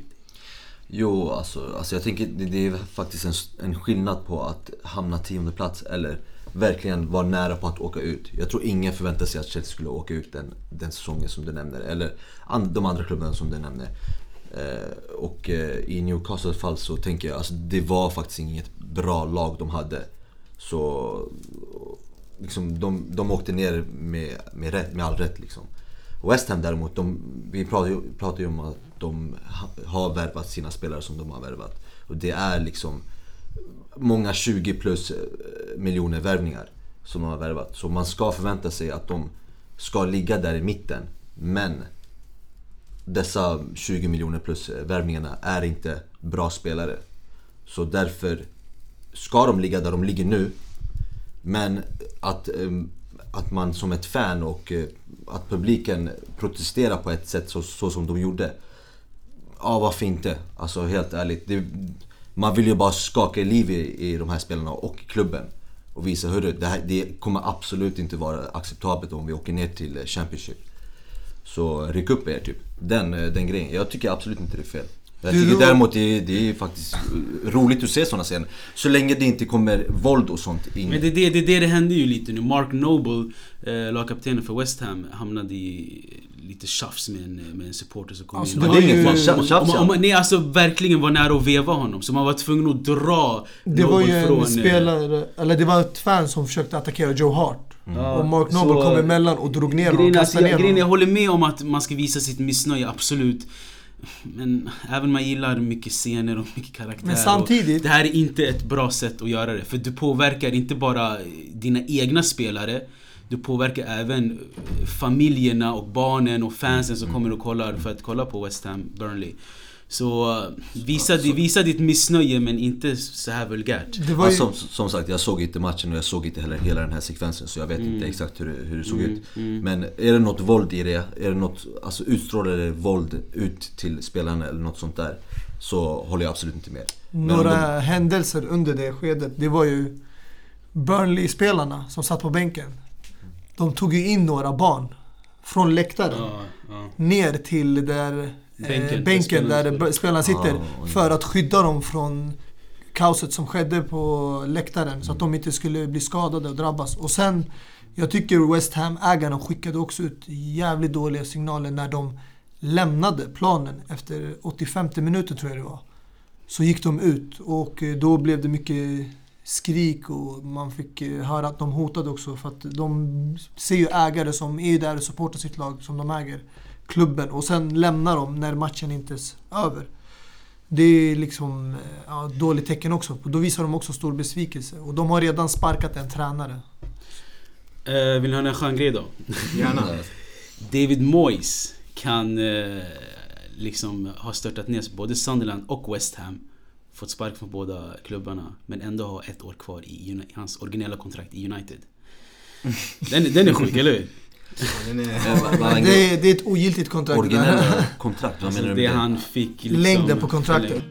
Jo, alltså, alltså jag tänker det, det är faktiskt en, en skillnad på att hamna tionde plats eller verkligen vara nära på att åka ut. Jag tror ingen förväntar sig att Chelsea skulle åka ut den, den säsongen som du nämner. Eller an, de andra klubbarna som du nämner. Eh, och eh, i Newcastles fall så tänker jag, alltså det var faktiskt inget bra lag de hade. Så liksom, de, de åkte ner med, med, rätt, med all rätt liksom. West Ham däremot, de, vi pratade ju, pratade ju om att de har värvat sina spelare som de har värvat. Och det är liksom många 20 plus eh, miljoner värvningar som de har värvat. Så man ska förvänta sig att de ska ligga där i mitten. Men dessa 20 miljoner plus eh, värvningarna är inte bra spelare. Så därför ska de ligga där de ligger nu. Men att, eh, att man som ett fan och att publiken protesterar på ett sätt så, så som de gjorde. Ja, varför inte? Alltså helt ärligt. Det, man vill ju bara skaka liv i, i de här spelarna och klubben. Och visa hörru, det, här, det kommer absolut inte vara acceptabelt om vi åker ner till Championship. Så ryck upp er typ. Den, den grejen. Jag tycker absolut inte det är fel. Jag tycker däremot det är, det är faktiskt roligt att se sådana scener. Så länge det inte kommer våld och sånt in. Men det, är det, det, det det hände ju lite nu. Mark Noble, eh, lagkaptenen för West Ham, hamnade i lite tjafs med en, med en supporter som kom Alltså, in. det var man- Tjafs, om- tjafs, Nej alltså verkligen var nära att veva honom. Så man var tvungen att dra Det var ju Noble från, en eh, spelare, eller det var ett fan som försökte attackera Joe Hart. ja, Och Mark Noble så- kom emellan och drog ner honom är, alltså, kastade ner jag, grejen är, jag honom. håller med om att man ska visa sitt missnöje, absolut. Men även om man gillar mycket scener och mycket karaktärer. Men samtidigt, det här är inte ett bra sätt att göra det. För du påverkar inte bara dina egna spelare. Du påverkar även familjerna och barnen och fansen som kommer och kollar för att kolla på West Ham Burnley. Så visa, visa ditt missnöje men inte så här vulgärt. det var Ja, ju... som, som sagt, jag såg inte matchen och jag såg inte heller hela den här sekvensen så jag vet inte exakt hur det, hur det såg ut. mm. Men är det något våld i det, är det något, alltså utstrålar det våld ut till spelarna eller något sånt där så håller jag absolut inte med. Några de- händelser under det skedet, det var ju Burnley-spelarna som satt på bänken. De tog ju in några barn från läktaren Ja, ja. ner till där Bänken, där bänken spelarna där spelarna sitter oj. för att skydda dem från kaoset som skedde på läktaren så att de inte skulle bli skadade och drabbas. Och sen, jag tycker West Ham-ägarna skickade också ut jävligt dåliga signaler när de lämnade planen efter 85 minuter tror jag det var. Så gick de ut och eh, då blev det mycket skrik och man fick eh, höra att de hotade också för att de ser ju ägare som är där och supportar sitt lag som de äger klubben och sen lämnar de när matchen inte är över. Det är liksom eh, ja, dåligt tecken också. Då visar de också stor besvikelse och de har redan sparkat en tränare. Eh, vill ni höra en skön grej då? Gärna. David Moyes kan eh, liksom ha störtat ner både Sunderland och West Ham. Fått spark från båda klubbarna men ändå ha ett år kvar i Uni- hans originella kontrakt i United. Den, den är sjuk, eller hur? Ja, är... Det är, det är ett ogiltigt kontrakt. Originella kontrakt, vad Alltså menar du med det? han fick liksom, Längden på kontraktet.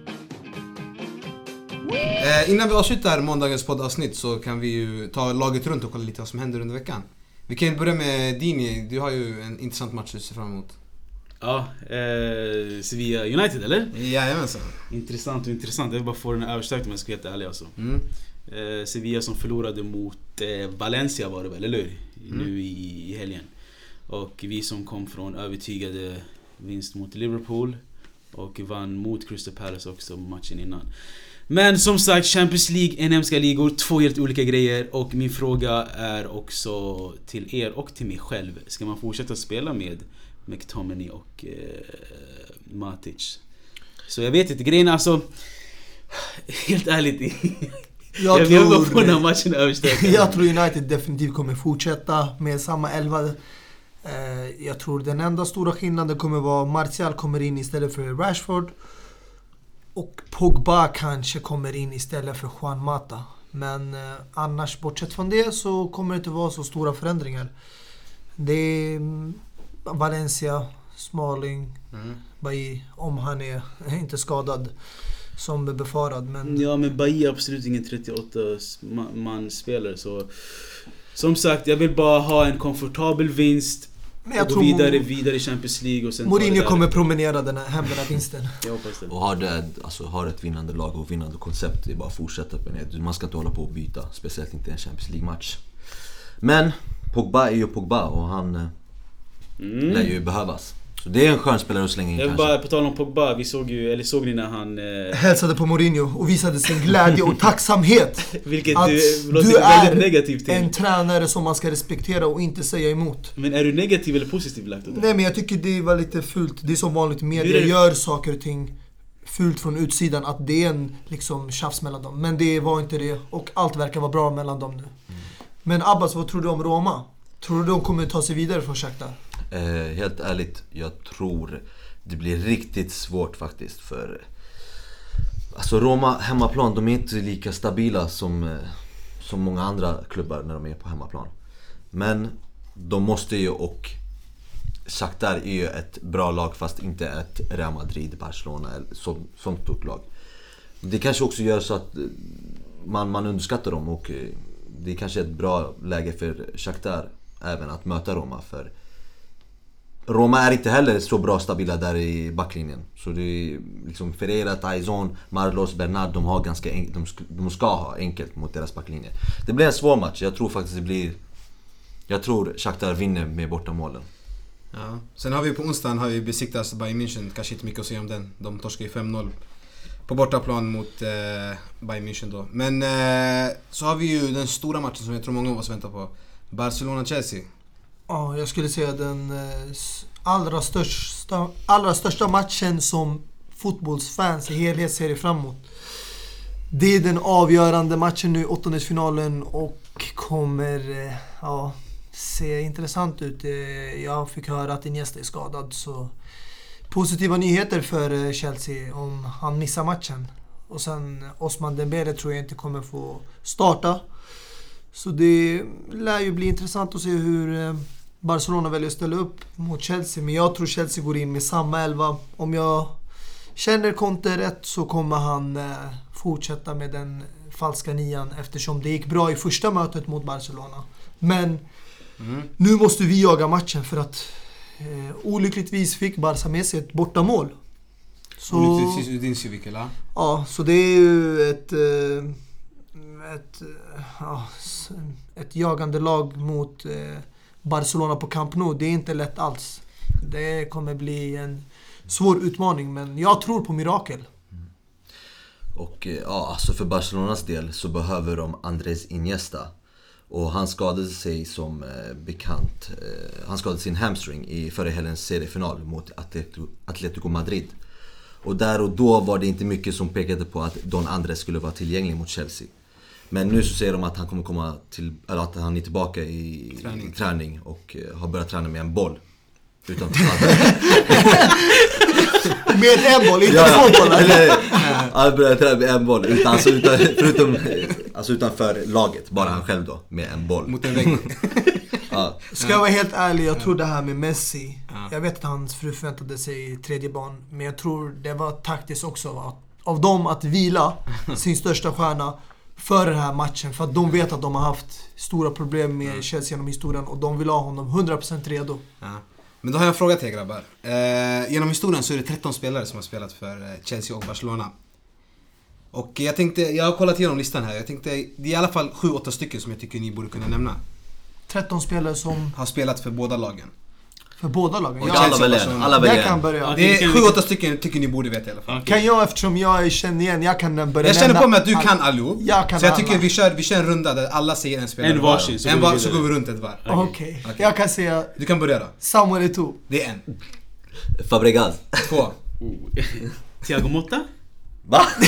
Eh, innan vi avslutar måndagens poddavsnitt så kan vi ju ta laget runt och kolla lite vad som händer under veckan. Vi kan ju börja med Dini, du har ju en intressant match att se fram emot. Ja, eh, Sevilla United eller? Jajamensan. Intressant och intressant. Jag vill bara få den överstökt om jag ska vara helt ärlig alltså. Mm. Eh, Sevilla som förlorade mot eh, Valencia var det väl, eller hur? Nu i, i helgen. Och vi som kom från övertygade vinst mot Liverpool. Och vann mot Crystal Palace också matchen innan. Men som sagt, Champions League, inhemska ligor, två helt olika grejer. Och min fråga är också till er och till mig själv. Ska man fortsätta spela med McTominay och eh, Matic? Så jag vet inte, grejen alltså... Helt ärligt. Jag, Jag vill bara få den här tror, matchen överstökad. jag tror United definitivt kommer fortsätta med samma elva. Eh, Jag tror den enda stora skillnaden kommer vara Martial kommer in istället för Rashford. Och Pogba kanske kommer in istället för Juan Mata. Men eh, annars, bortsett från det, så kommer det inte vara så stora förändringar. Det är mm, Valencia, Smalling, Mm. Bailly, om han är inte skadad som befarad. Men Ja men Bahia är absolut ingen 38 ma- man spelare så Som sagt, jag vill bara ha en komfortabel vinst Men jag och gå tror vidare, vidare i Champions League och sen Mourinho kommer promenera den här, hem den här vinsten. Jag hoppas det. Och har, det, alltså, har ett vinnande lag och vinnande koncept, det är bara att fortsätta på det. Man ska inte hålla på och byta, speciellt inte i en Champions League-match. Men Pogba är ju Pogba och han eh, Mm. lär ju behövas. Så det är en skön spelare att slänga in Jag kanske. bara, på tal om Pogba, vi såg ju, eller såg ni när han... Eh, Hälsade på Mourinho och visade sin glädje och tacksamhet. vilket Att du låter du väldigt är negativ till. En tränare som man ska respektera och inte säga emot. Men är du negativ eller positiv lagt? Nej men jag tycker det var lite fult. Det är som vanligt, media det- gör saker och ting fult från utsidan. Att det är en liksom tjafs mellan dem. Men det var inte det. Och allt verkar vara bra mellan dem nu. Men Abbas, vad tror du om Roma? Tror du de kommer ta sig vidare från Shakhtar? Eh, helt ärligt, jag tror det blir riktigt svårt faktiskt för... Alltså Roma, hemmaplan, de är inte lika stabila som, eh, som många andra klubbar när de är på hemmaplan. Men de måste ju och... Shakhtar är ju ett bra lag fast inte ett Real Madrid, Barcelona eller så, sånt stort lag. Det kanske också gör så att eh, man, man underskattar dem och eh, det är kanske ett bra läge för Shakhtar även att möta Roma för Roma är inte heller så bra stabila där i backlinjen. Så det är liksom Ferreira, Taizon, Marlos, Bernard, de har ganska enkelt. de, sk- de ska ha enkelt mot deras backlinje. Det blir en svår match. Jag tror faktiskt det blir... Jag tror Shakhtar vinner med bortamålen. Ja. Sen har vi på onsdagen har vi besiktats Bayern München, kanske inte mycket att säga om den. De torskar ju 5-0 på bortaplan mot eh, Bayern München då. Men eh, så har vi ju den stora matchen som jag tror många av oss väntar på. Barcelona-Chelsea. Ja, jag skulle säga den eh, allra största, allra största matchen som fotbollsfans i helhet ser fram emot. Det är den avgörande matchen nu åttondelsfinalen och kommer eh, ja, se intressant ut. Eh, jag fick höra att Iniesta är skadad så positiva nyheter för Chelsea om han missar matchen. Och sen Osman Dembele tror jag inte kommer få starta. Så det lär ju bli intressant att se hur Barcelona väljer att ställa upp mot Chelsea. Men jag tror Chelsea går in med samma elva. Om jag känner Conte rätt så kommer han eh, fortsätta med den falska nian eftersom det gick bra i första mötet mot Barcelona. Men Mm. nu måste vi jaga matchen för att eh, olyckligtvis fick Barca med sig ett bortamål. Så, Olyckligtvis Udinese eller? ja, så det är ju ett, eh, ett, eh, ja, s- ett jagande lag mot eh, Barcelona på Camp Nou. Det är inte lätt alls. Det kommer bli en svår utmaning men jag tror på mirakel. Mm. Och eh, ja, alltså för Barcelonas del så behöver de Andres Iniesta. Och han skadade sig som eh, bekant, eh, han skadade sin hamstring i förra helgens seriefinal mot Atletico, Atletico Madrid. Och där och då var det inte mycket som pekade på att Don Andres skulle vara tillgänglig mot Chelsea. Men nu så säger de att han kommer komma till, eller att han är tillbaka i Träning. i träning och eh, har börjat träna med en boll. Utan Med en boll, inte Ja, två bollar. eller, han började träna med en boll, utan, alltså, utan, förutom, alltså utanför laget, bara han själv då, med en boll. Mot en vägg. Ja, Ska jag vara helt ärlig, jag tror det här med Messi. Ja. Jag vet att hans fru förväntade sig tredje barn. Men jag tror det var taktiskt också att, av dem att vila sin största stjärna för den här matchen. För att de vet att de har haft stora problem med Chelsea genom historien och de vill ha honom 100% redo. Ja. Men då har jag en fråga till er grabbar. Eh, genom historien så är det 13 spelare som har spelat för eh, Chelsea och Barcelona. Och jag tänkte, jag har kollat igenom listan här. Jag tänkte, det är i alla fall 7-8 stycken som jag tycker ni borde kunna nämna. 13 spelare som, Har spelat för båda lagen. För båda lagen. och Jag, alla väljer en, alla där väljer kan börja. Det är Vilken- 7-8 stycken tycker ni borde veta i alla fall. Kan jag eftersom jag känner igen, jag kan börja Jag känner på mig att du all- kan allihop. Jag kan så jag tycker alla. vi kör, vi kör en runda där alla säger en spelare En varsin, så en går vi var, så går vi runt ett varv. Okej, Okej. jag kan säga Du kan börja då. Samuel Eto'o. Det är en. Fabregas. Två. Thiago Motta? Va?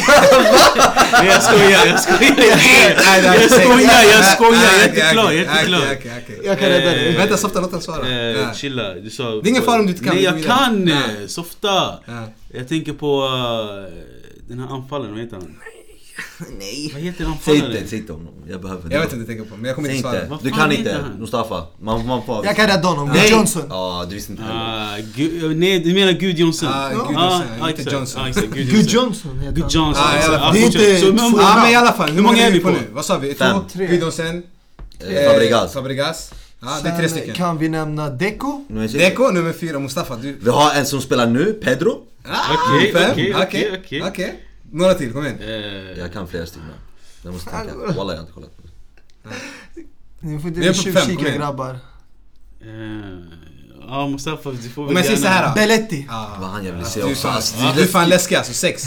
Nej jag skojar, jag skojar, jag skojar! Jag skojar, jag skojar, jätteklar, jätteklar! Okej, okej, okej. Jag kan rädda dig. Eh, Vänta, softa, låt den svara. Eh, chilla, du sa... Det är ingen fara om du inte kan, Nej jag kan! Eh, Softa! Ja. Jag tänker på den här anfallaren, vad heter han? Nej. Vad heter Säg anfallaren? inte, säg inte honom. Jag behöver Jag vet inte tänka på, men jag kommer Säg inte svara. inte. Du kan inte. han? Mustafa. Man, man får... Jag kan rädda honom. Nej. Gud Johnson. Ja, du visste inte heller. Ah, nej, du menar Gud Johnson? Ah, Gud Ah, Johnson, ah, inte. Johnson. Ah, Gud Gud Johnson. Johnson Gud. Johnson. Ah. Ah, Det är inte Ja men i alla fall, hur många är vi på nu? Vad sa vi? Två? Tre. Gudjonsen? Eh, Fabregas. Fabregas. Ja, det är tre stycken. kan vi nämna Deco. Deko, nummer fyra, Mustafa. Du... Vi har en som spelar nu, Pedro. Ah, Okej, okej. okej. Några till, kom igen. Eh, Jag kan flera stycken. Jag måste tänka. Walla, jag har inte kollat. Ni får Vi är inte på fem, tjuvkika grabbar. eh, Ja Mustafa, du får väl Om jag säger gärna- så här då. Belletti. Ah. Vad han jag vill se Du är också. fan, du är fan läskig alltså, sex.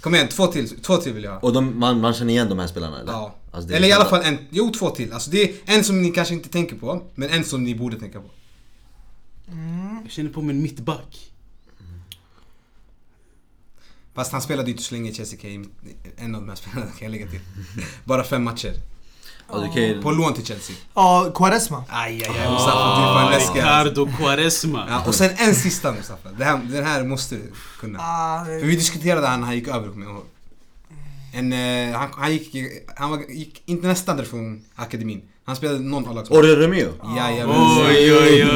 Kom igen, två till, två till vill jag ha. Och de, man, man känner igen de här spelarna eller? Ja. Alltså, Eller i alla sådana- fall en, jo två till. Alltså det är en som ni kanske inte tänker på, men en som ni borde tänka på. Jag känner på min mittback. Fast han spelade ju inte så länge i Chelsea, en av de här spelarna kan jag lägga till. Bara fem matcher. Ju... På lån till Chelsea. Ja, Quaresma. Aj, aj, aj Mustafa, du är fan läskig. Ricardo Quaresma. Ja, och sen en sista Mustafa. Det här, den här måste du kunna. Ah, För vi diskuterade han när han gick över, kommer jag ihåg. En, eh, han, han, gick, han var, gick inte nästan därifrån akademin. Han spelade någon A-lags... Orre Romeo. Jajamensan. Oj, oj, oj. Du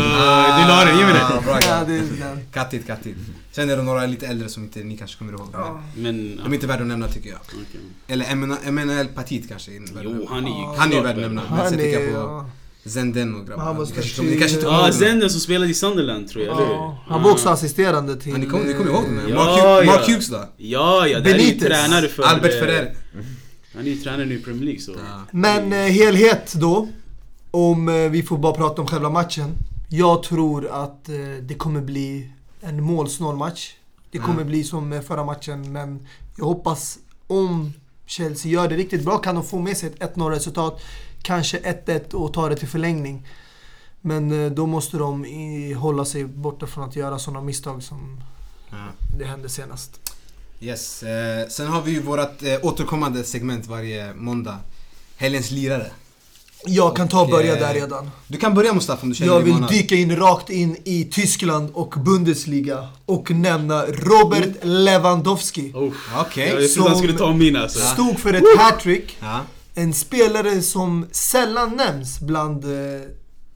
la den, ge mig Ah, den. Bra ja, grabb. det är den. Kattigt, kattigt. Sen är det några lite äldre som inte ni kanske kommer ihåg. Men Ja. Men... de är inte värda att nämna tycker jag. okej. Eller Emmanuel- Emmanuel Petit kanske. är värd att Jo, nämna. han är ju Han är ju klart värd att nämna. Men Han sen tänker är... jag på ja. Zenden och grabbarna. Han var Ni kanske störst inte- ni kanske inte i- kommer Ja, ihåg dem. Zenden som spelade i Sunderland tror jag, eller hur? Ja, han var också assisterande till... Ja, ni kommer ni kommer ihåg? Ja, Mark, Hughes- ja. Mark Hughes då? Ja, ja, där är ju Benitez. tränare för... Albert eh, Ferrer. Han är ju tränare nu i Premier League så... Ja. Men eh, helhet då. Om eh, vi får bara prata om själva matchen. Jag tror att eh, det kommer bli en målsnål match. Det kommer Mm. bli som eh, förra matchen, men jag hoppas om Chelsea gör det riktigt bra kan de få med sig ett 1-0 resultat. Kanske 1-1 och ta det till förlängning. Men eh, då måste de i, hålla sig borta från att göra sådana misstag som Ja. det hände senast. Yes. Eh, sen har vi ju vårt eh, återkommande segment varje måndag. Helgens lirare. Jag kan ta och börja eh, där redan. Du kan börja Mustafa om du känner Jag vill dyka in rakt in i Tyskland och Bundesliga och nämna Robert Lewandowski. Oh. Okej. Jag trodde han skulle ta min alltså. Stod för ett hattrick. Ja. En spelare som sällan nämns bland eh,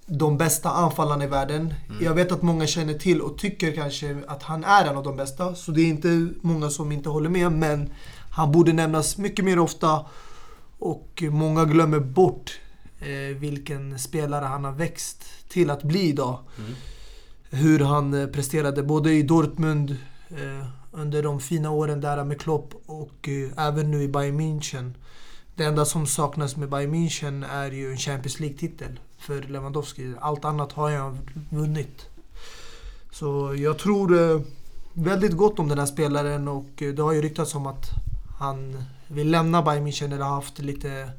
de bästa anfallarna i världen. Jag vet att många känner till och tycker kanske att han är en av de bästa. Så det är inte många som inte håller med. Men han borde nämnas mycket mer ofta. Och många glömmer bort eh, vilken spelare han har växt till att bli idag. Hur han eh, presterade både i Dortmund eh, under de fina åren där med Klopp och eh, även nu i Bayern München. Det enda som saknas med Bayern München är ju en Champions League-titel för Lewandowski. Allt annat har han vunnit. Så jag tror eh, väldigt gott om den här spelaren och eh, det har ju ryktats om att han vill lämna Bayern München eller har haft lite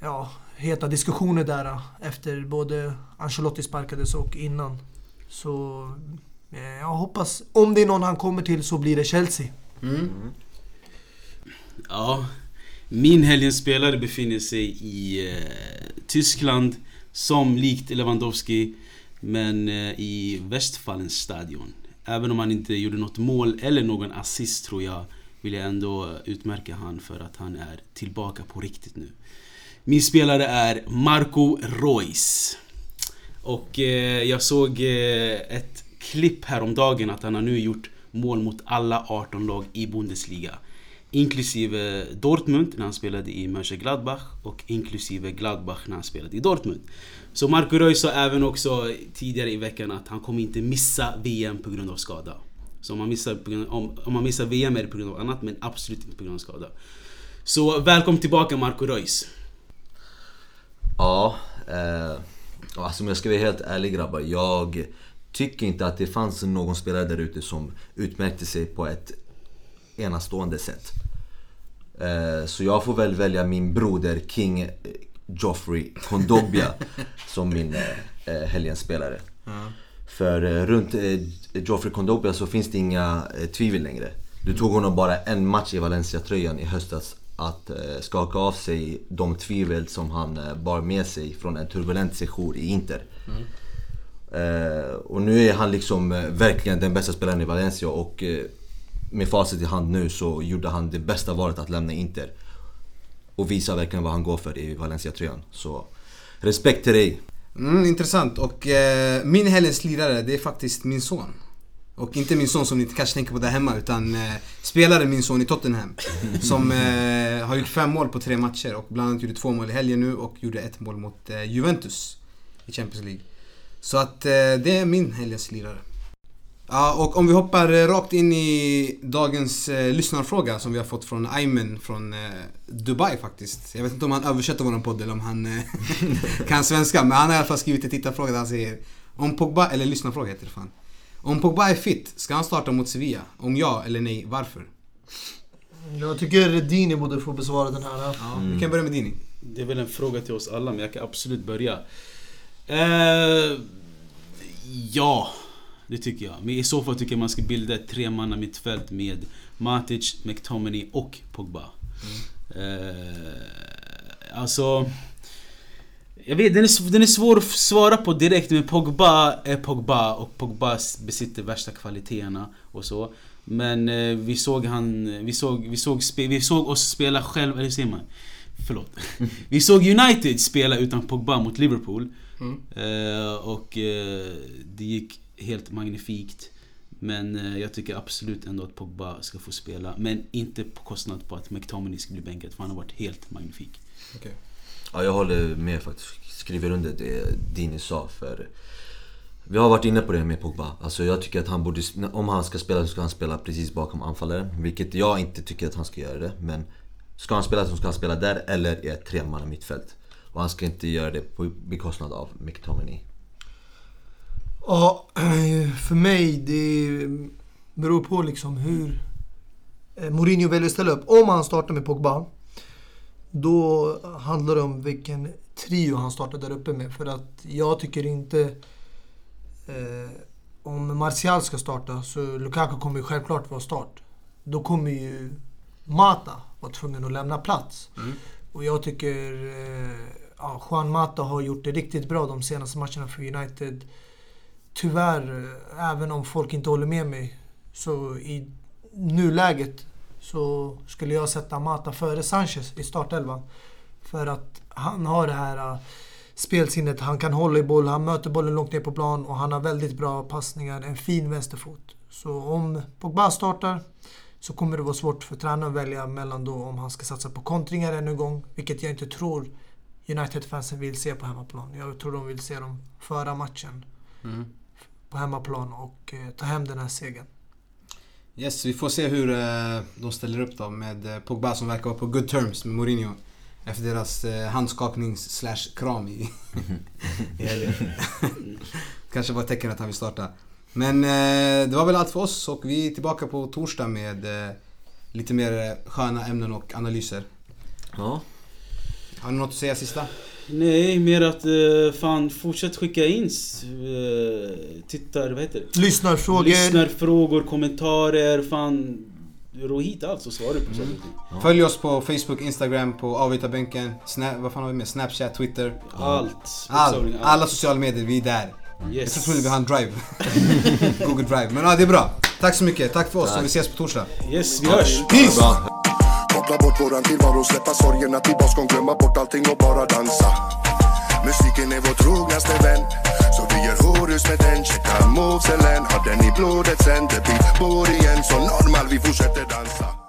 ja, heta diskussioner där eh, efter både Ancelotti sparkades och innan. Så jag hoppas, om det är någon han kommer till så blir det Chelsea. Mm. Ja. Min helgens spelare befinner sig i eh, Tyskland som likt Lewandowski men eh, i Westfalens stadion. Även om han inte gjorde något mål eller någon assist tror jag vill jag ändå utmärka han för att han är tillbaka på riktigt nu. Min spelare är Marco Reus. Och eh, jag såg eh, ett klipp häromdagen att han har nu gjort mål mot alla 18 lag i Bundesliga. Inklusive Dortmund när han spelade i Mönchengladbach och inklusive Gladbach när han spelade i Dortmund. Så Marco Reus sa även också tidigare i veckan att han kommer inte missa VM på grund av skada. Så om man missar, om, om man missar VM är det på grund av annat men absolut inte på grund av skada. Så välkommen tillbaka Marco Reus. Ja, eh, alltså om jag ska vara helt ärlig grabbar. Jag tycker inte att det fanns någon spelare där ute som utmärkte sig på ett enastående sätt. Eh, så jag får väl välja min broder King eh, Joffrey Kondogbia som min eh, helgens spelare. För eh, runt Joffrey Kondogbia så finns det inga tvivel längre. Du tog honom bara en match i Valencia-tröjan i höstas att skaka av sig de tvivel som han bar med sig från en turbulent session i Inter. Eh, och nu är han liksom verkligen den bästa spelaren i Valencia och med facit i hand nu så gjorde han det bästa valet att lämna Inter. Och visar verkligen vad han går för i Valencia-tröjan. Så respekt till dig. Mm, intressant. Och eh, min helgens lirare, det är faktiskt min son. Och inte min son som ni kanske tänker på där hemma, utan eh, spelare min son i Tottenham. Som eh, har gjort fem mål på tre matcher och bland annat gjorde två mål i helgen nu och gjorde ett mål mot eh, Juventus i Champions League. Så att eh, det är min helgens lirare. Ja, och om vi hoppar eh, rakt in i dagens eh, lyssnarfråga som vi har fått från Aymen från eh, Dubai faktiskt. Jag vet inte om han översätter våran podd eller om han eh, kan svenska, men han har i alla fall skrivit en tittarfråga där han säger Om Pogba, eller lyssnarfråga heter det fan. Om Pogba är fit, ska han starta mot Sevilla? Om ja eller nej, varför? Jag tycker Dini borde få besvara den här. Ja, Vi kan börja med Dini. Det är väl en fråga till oss alla, men jag kan absolut börja. Eh, ja, det tycker jag. Men i så fall tycker jag man ska bilda ett tremanna mittfält med Matic, McTominay och Pogba. Eh, alltså... Jag vet, den är, den är svår att svara på direkt men Pogba är Pogba och Pogba besitter värsta kvaliteterna och så. Men eh, vi såg han, vi såg, vi såg, spe, vi såg oss spela själv, eller hur säger man? Förlåt. Vi såg United spela utan Pogba mot Liverpool. Mm. Eh, och eh, det gick helt magnifikt. Men eh, jag tycker absolut ändå att Pogba ska få spela. Men inte på kostnad på att McTominay ska bli bänkad, för han har varit helt magnifik. Ja, jag håller med faktiskt. Skriver under det Dini sa för... Vi har varit inne på det med Pogba. Alltså jag tycker att han borde... Om han ska spela så ska han spela precis bakom anfallaren. Vilket jag inte tycker att han ska göra det. Men ska han spela så ska han spela där eller i ett tremanna mittfält. Och han ska inte göra det på bekostnad av McTominay. Ja, för mig det beror på liksom hur eh, Mourinho väljer att ställa upp. Om han startar med Pogba, då handlar det om vilken trio han startar där uppe med. För att jag tycker inte... Eh, om Martial ska starta så Lukaku kommer ju självklart vara start. Då kommer ju Mata vara tvungen att lämna plats. Och jag tycker eh, ja, Juan Mata har gjort det riktigt bra de senaste matcherna för United. Tyvärr, även om folk inte håller med mig, så i nuläget så skulle jag sätta Mata före Sanchez i startelvan. För att han har det här uh, spelsinnet, han kan hålla i boll, han möter bollen långt ner på plan och han har väldigt bra passningar, en fin vänsterfot. Så om Pogba startar så kommer det vara svårt för tränaren att välja mellan då om han ska satsa på kontringar ännu en gång, vilket jag inte tror United-fansen vill se på hemmaplan. Jag tror de vill se dem föra matchen mm på hemmaplan och eh, ta hem den här segern. Yes, vi får se hur eh, de ställer upp då med eh, Pogba som verkar vara på good terms med Mourinho. Efter deras handskaknings slash kram i, i. Kanske var ett tecken att han vill starta. Men det var väl allt för oss och vi är tillbaka på torsdag med lite mer sköna ämnen och analyser. Ja. Har ni något att säga sista? Nej, mer att eh, fan fortsätt skicka in uh, tittar, vad heter det? Lyssnarfrågor. Lyssnarfrågor, kommentarer, fan Rå hit allt så svarar du på saker och ting. Följ oss på Facebook, Instagram, på Avbytarbänken, Snap, vad fan har vi med? Snapchat, Twitter. Allt. All, bokstavligen alla sociala medier, vi är där. Jag Yes. tror till och med vi har en drive. Google drive. Men ja, det är bra. Tack så mycket. Tack för oss och vi ses på torsdag. Yes, vi hörs. Peace! Koppla bort våran tillvaro, släppa sorgerna till baskon Glömma bort allting och bara dansa. Musiken är vår trognaste vän Så vi gör horus med den. Checka moveselen har den i blodet sen? Det blir bor igen, så normal vi fortsätter dansa.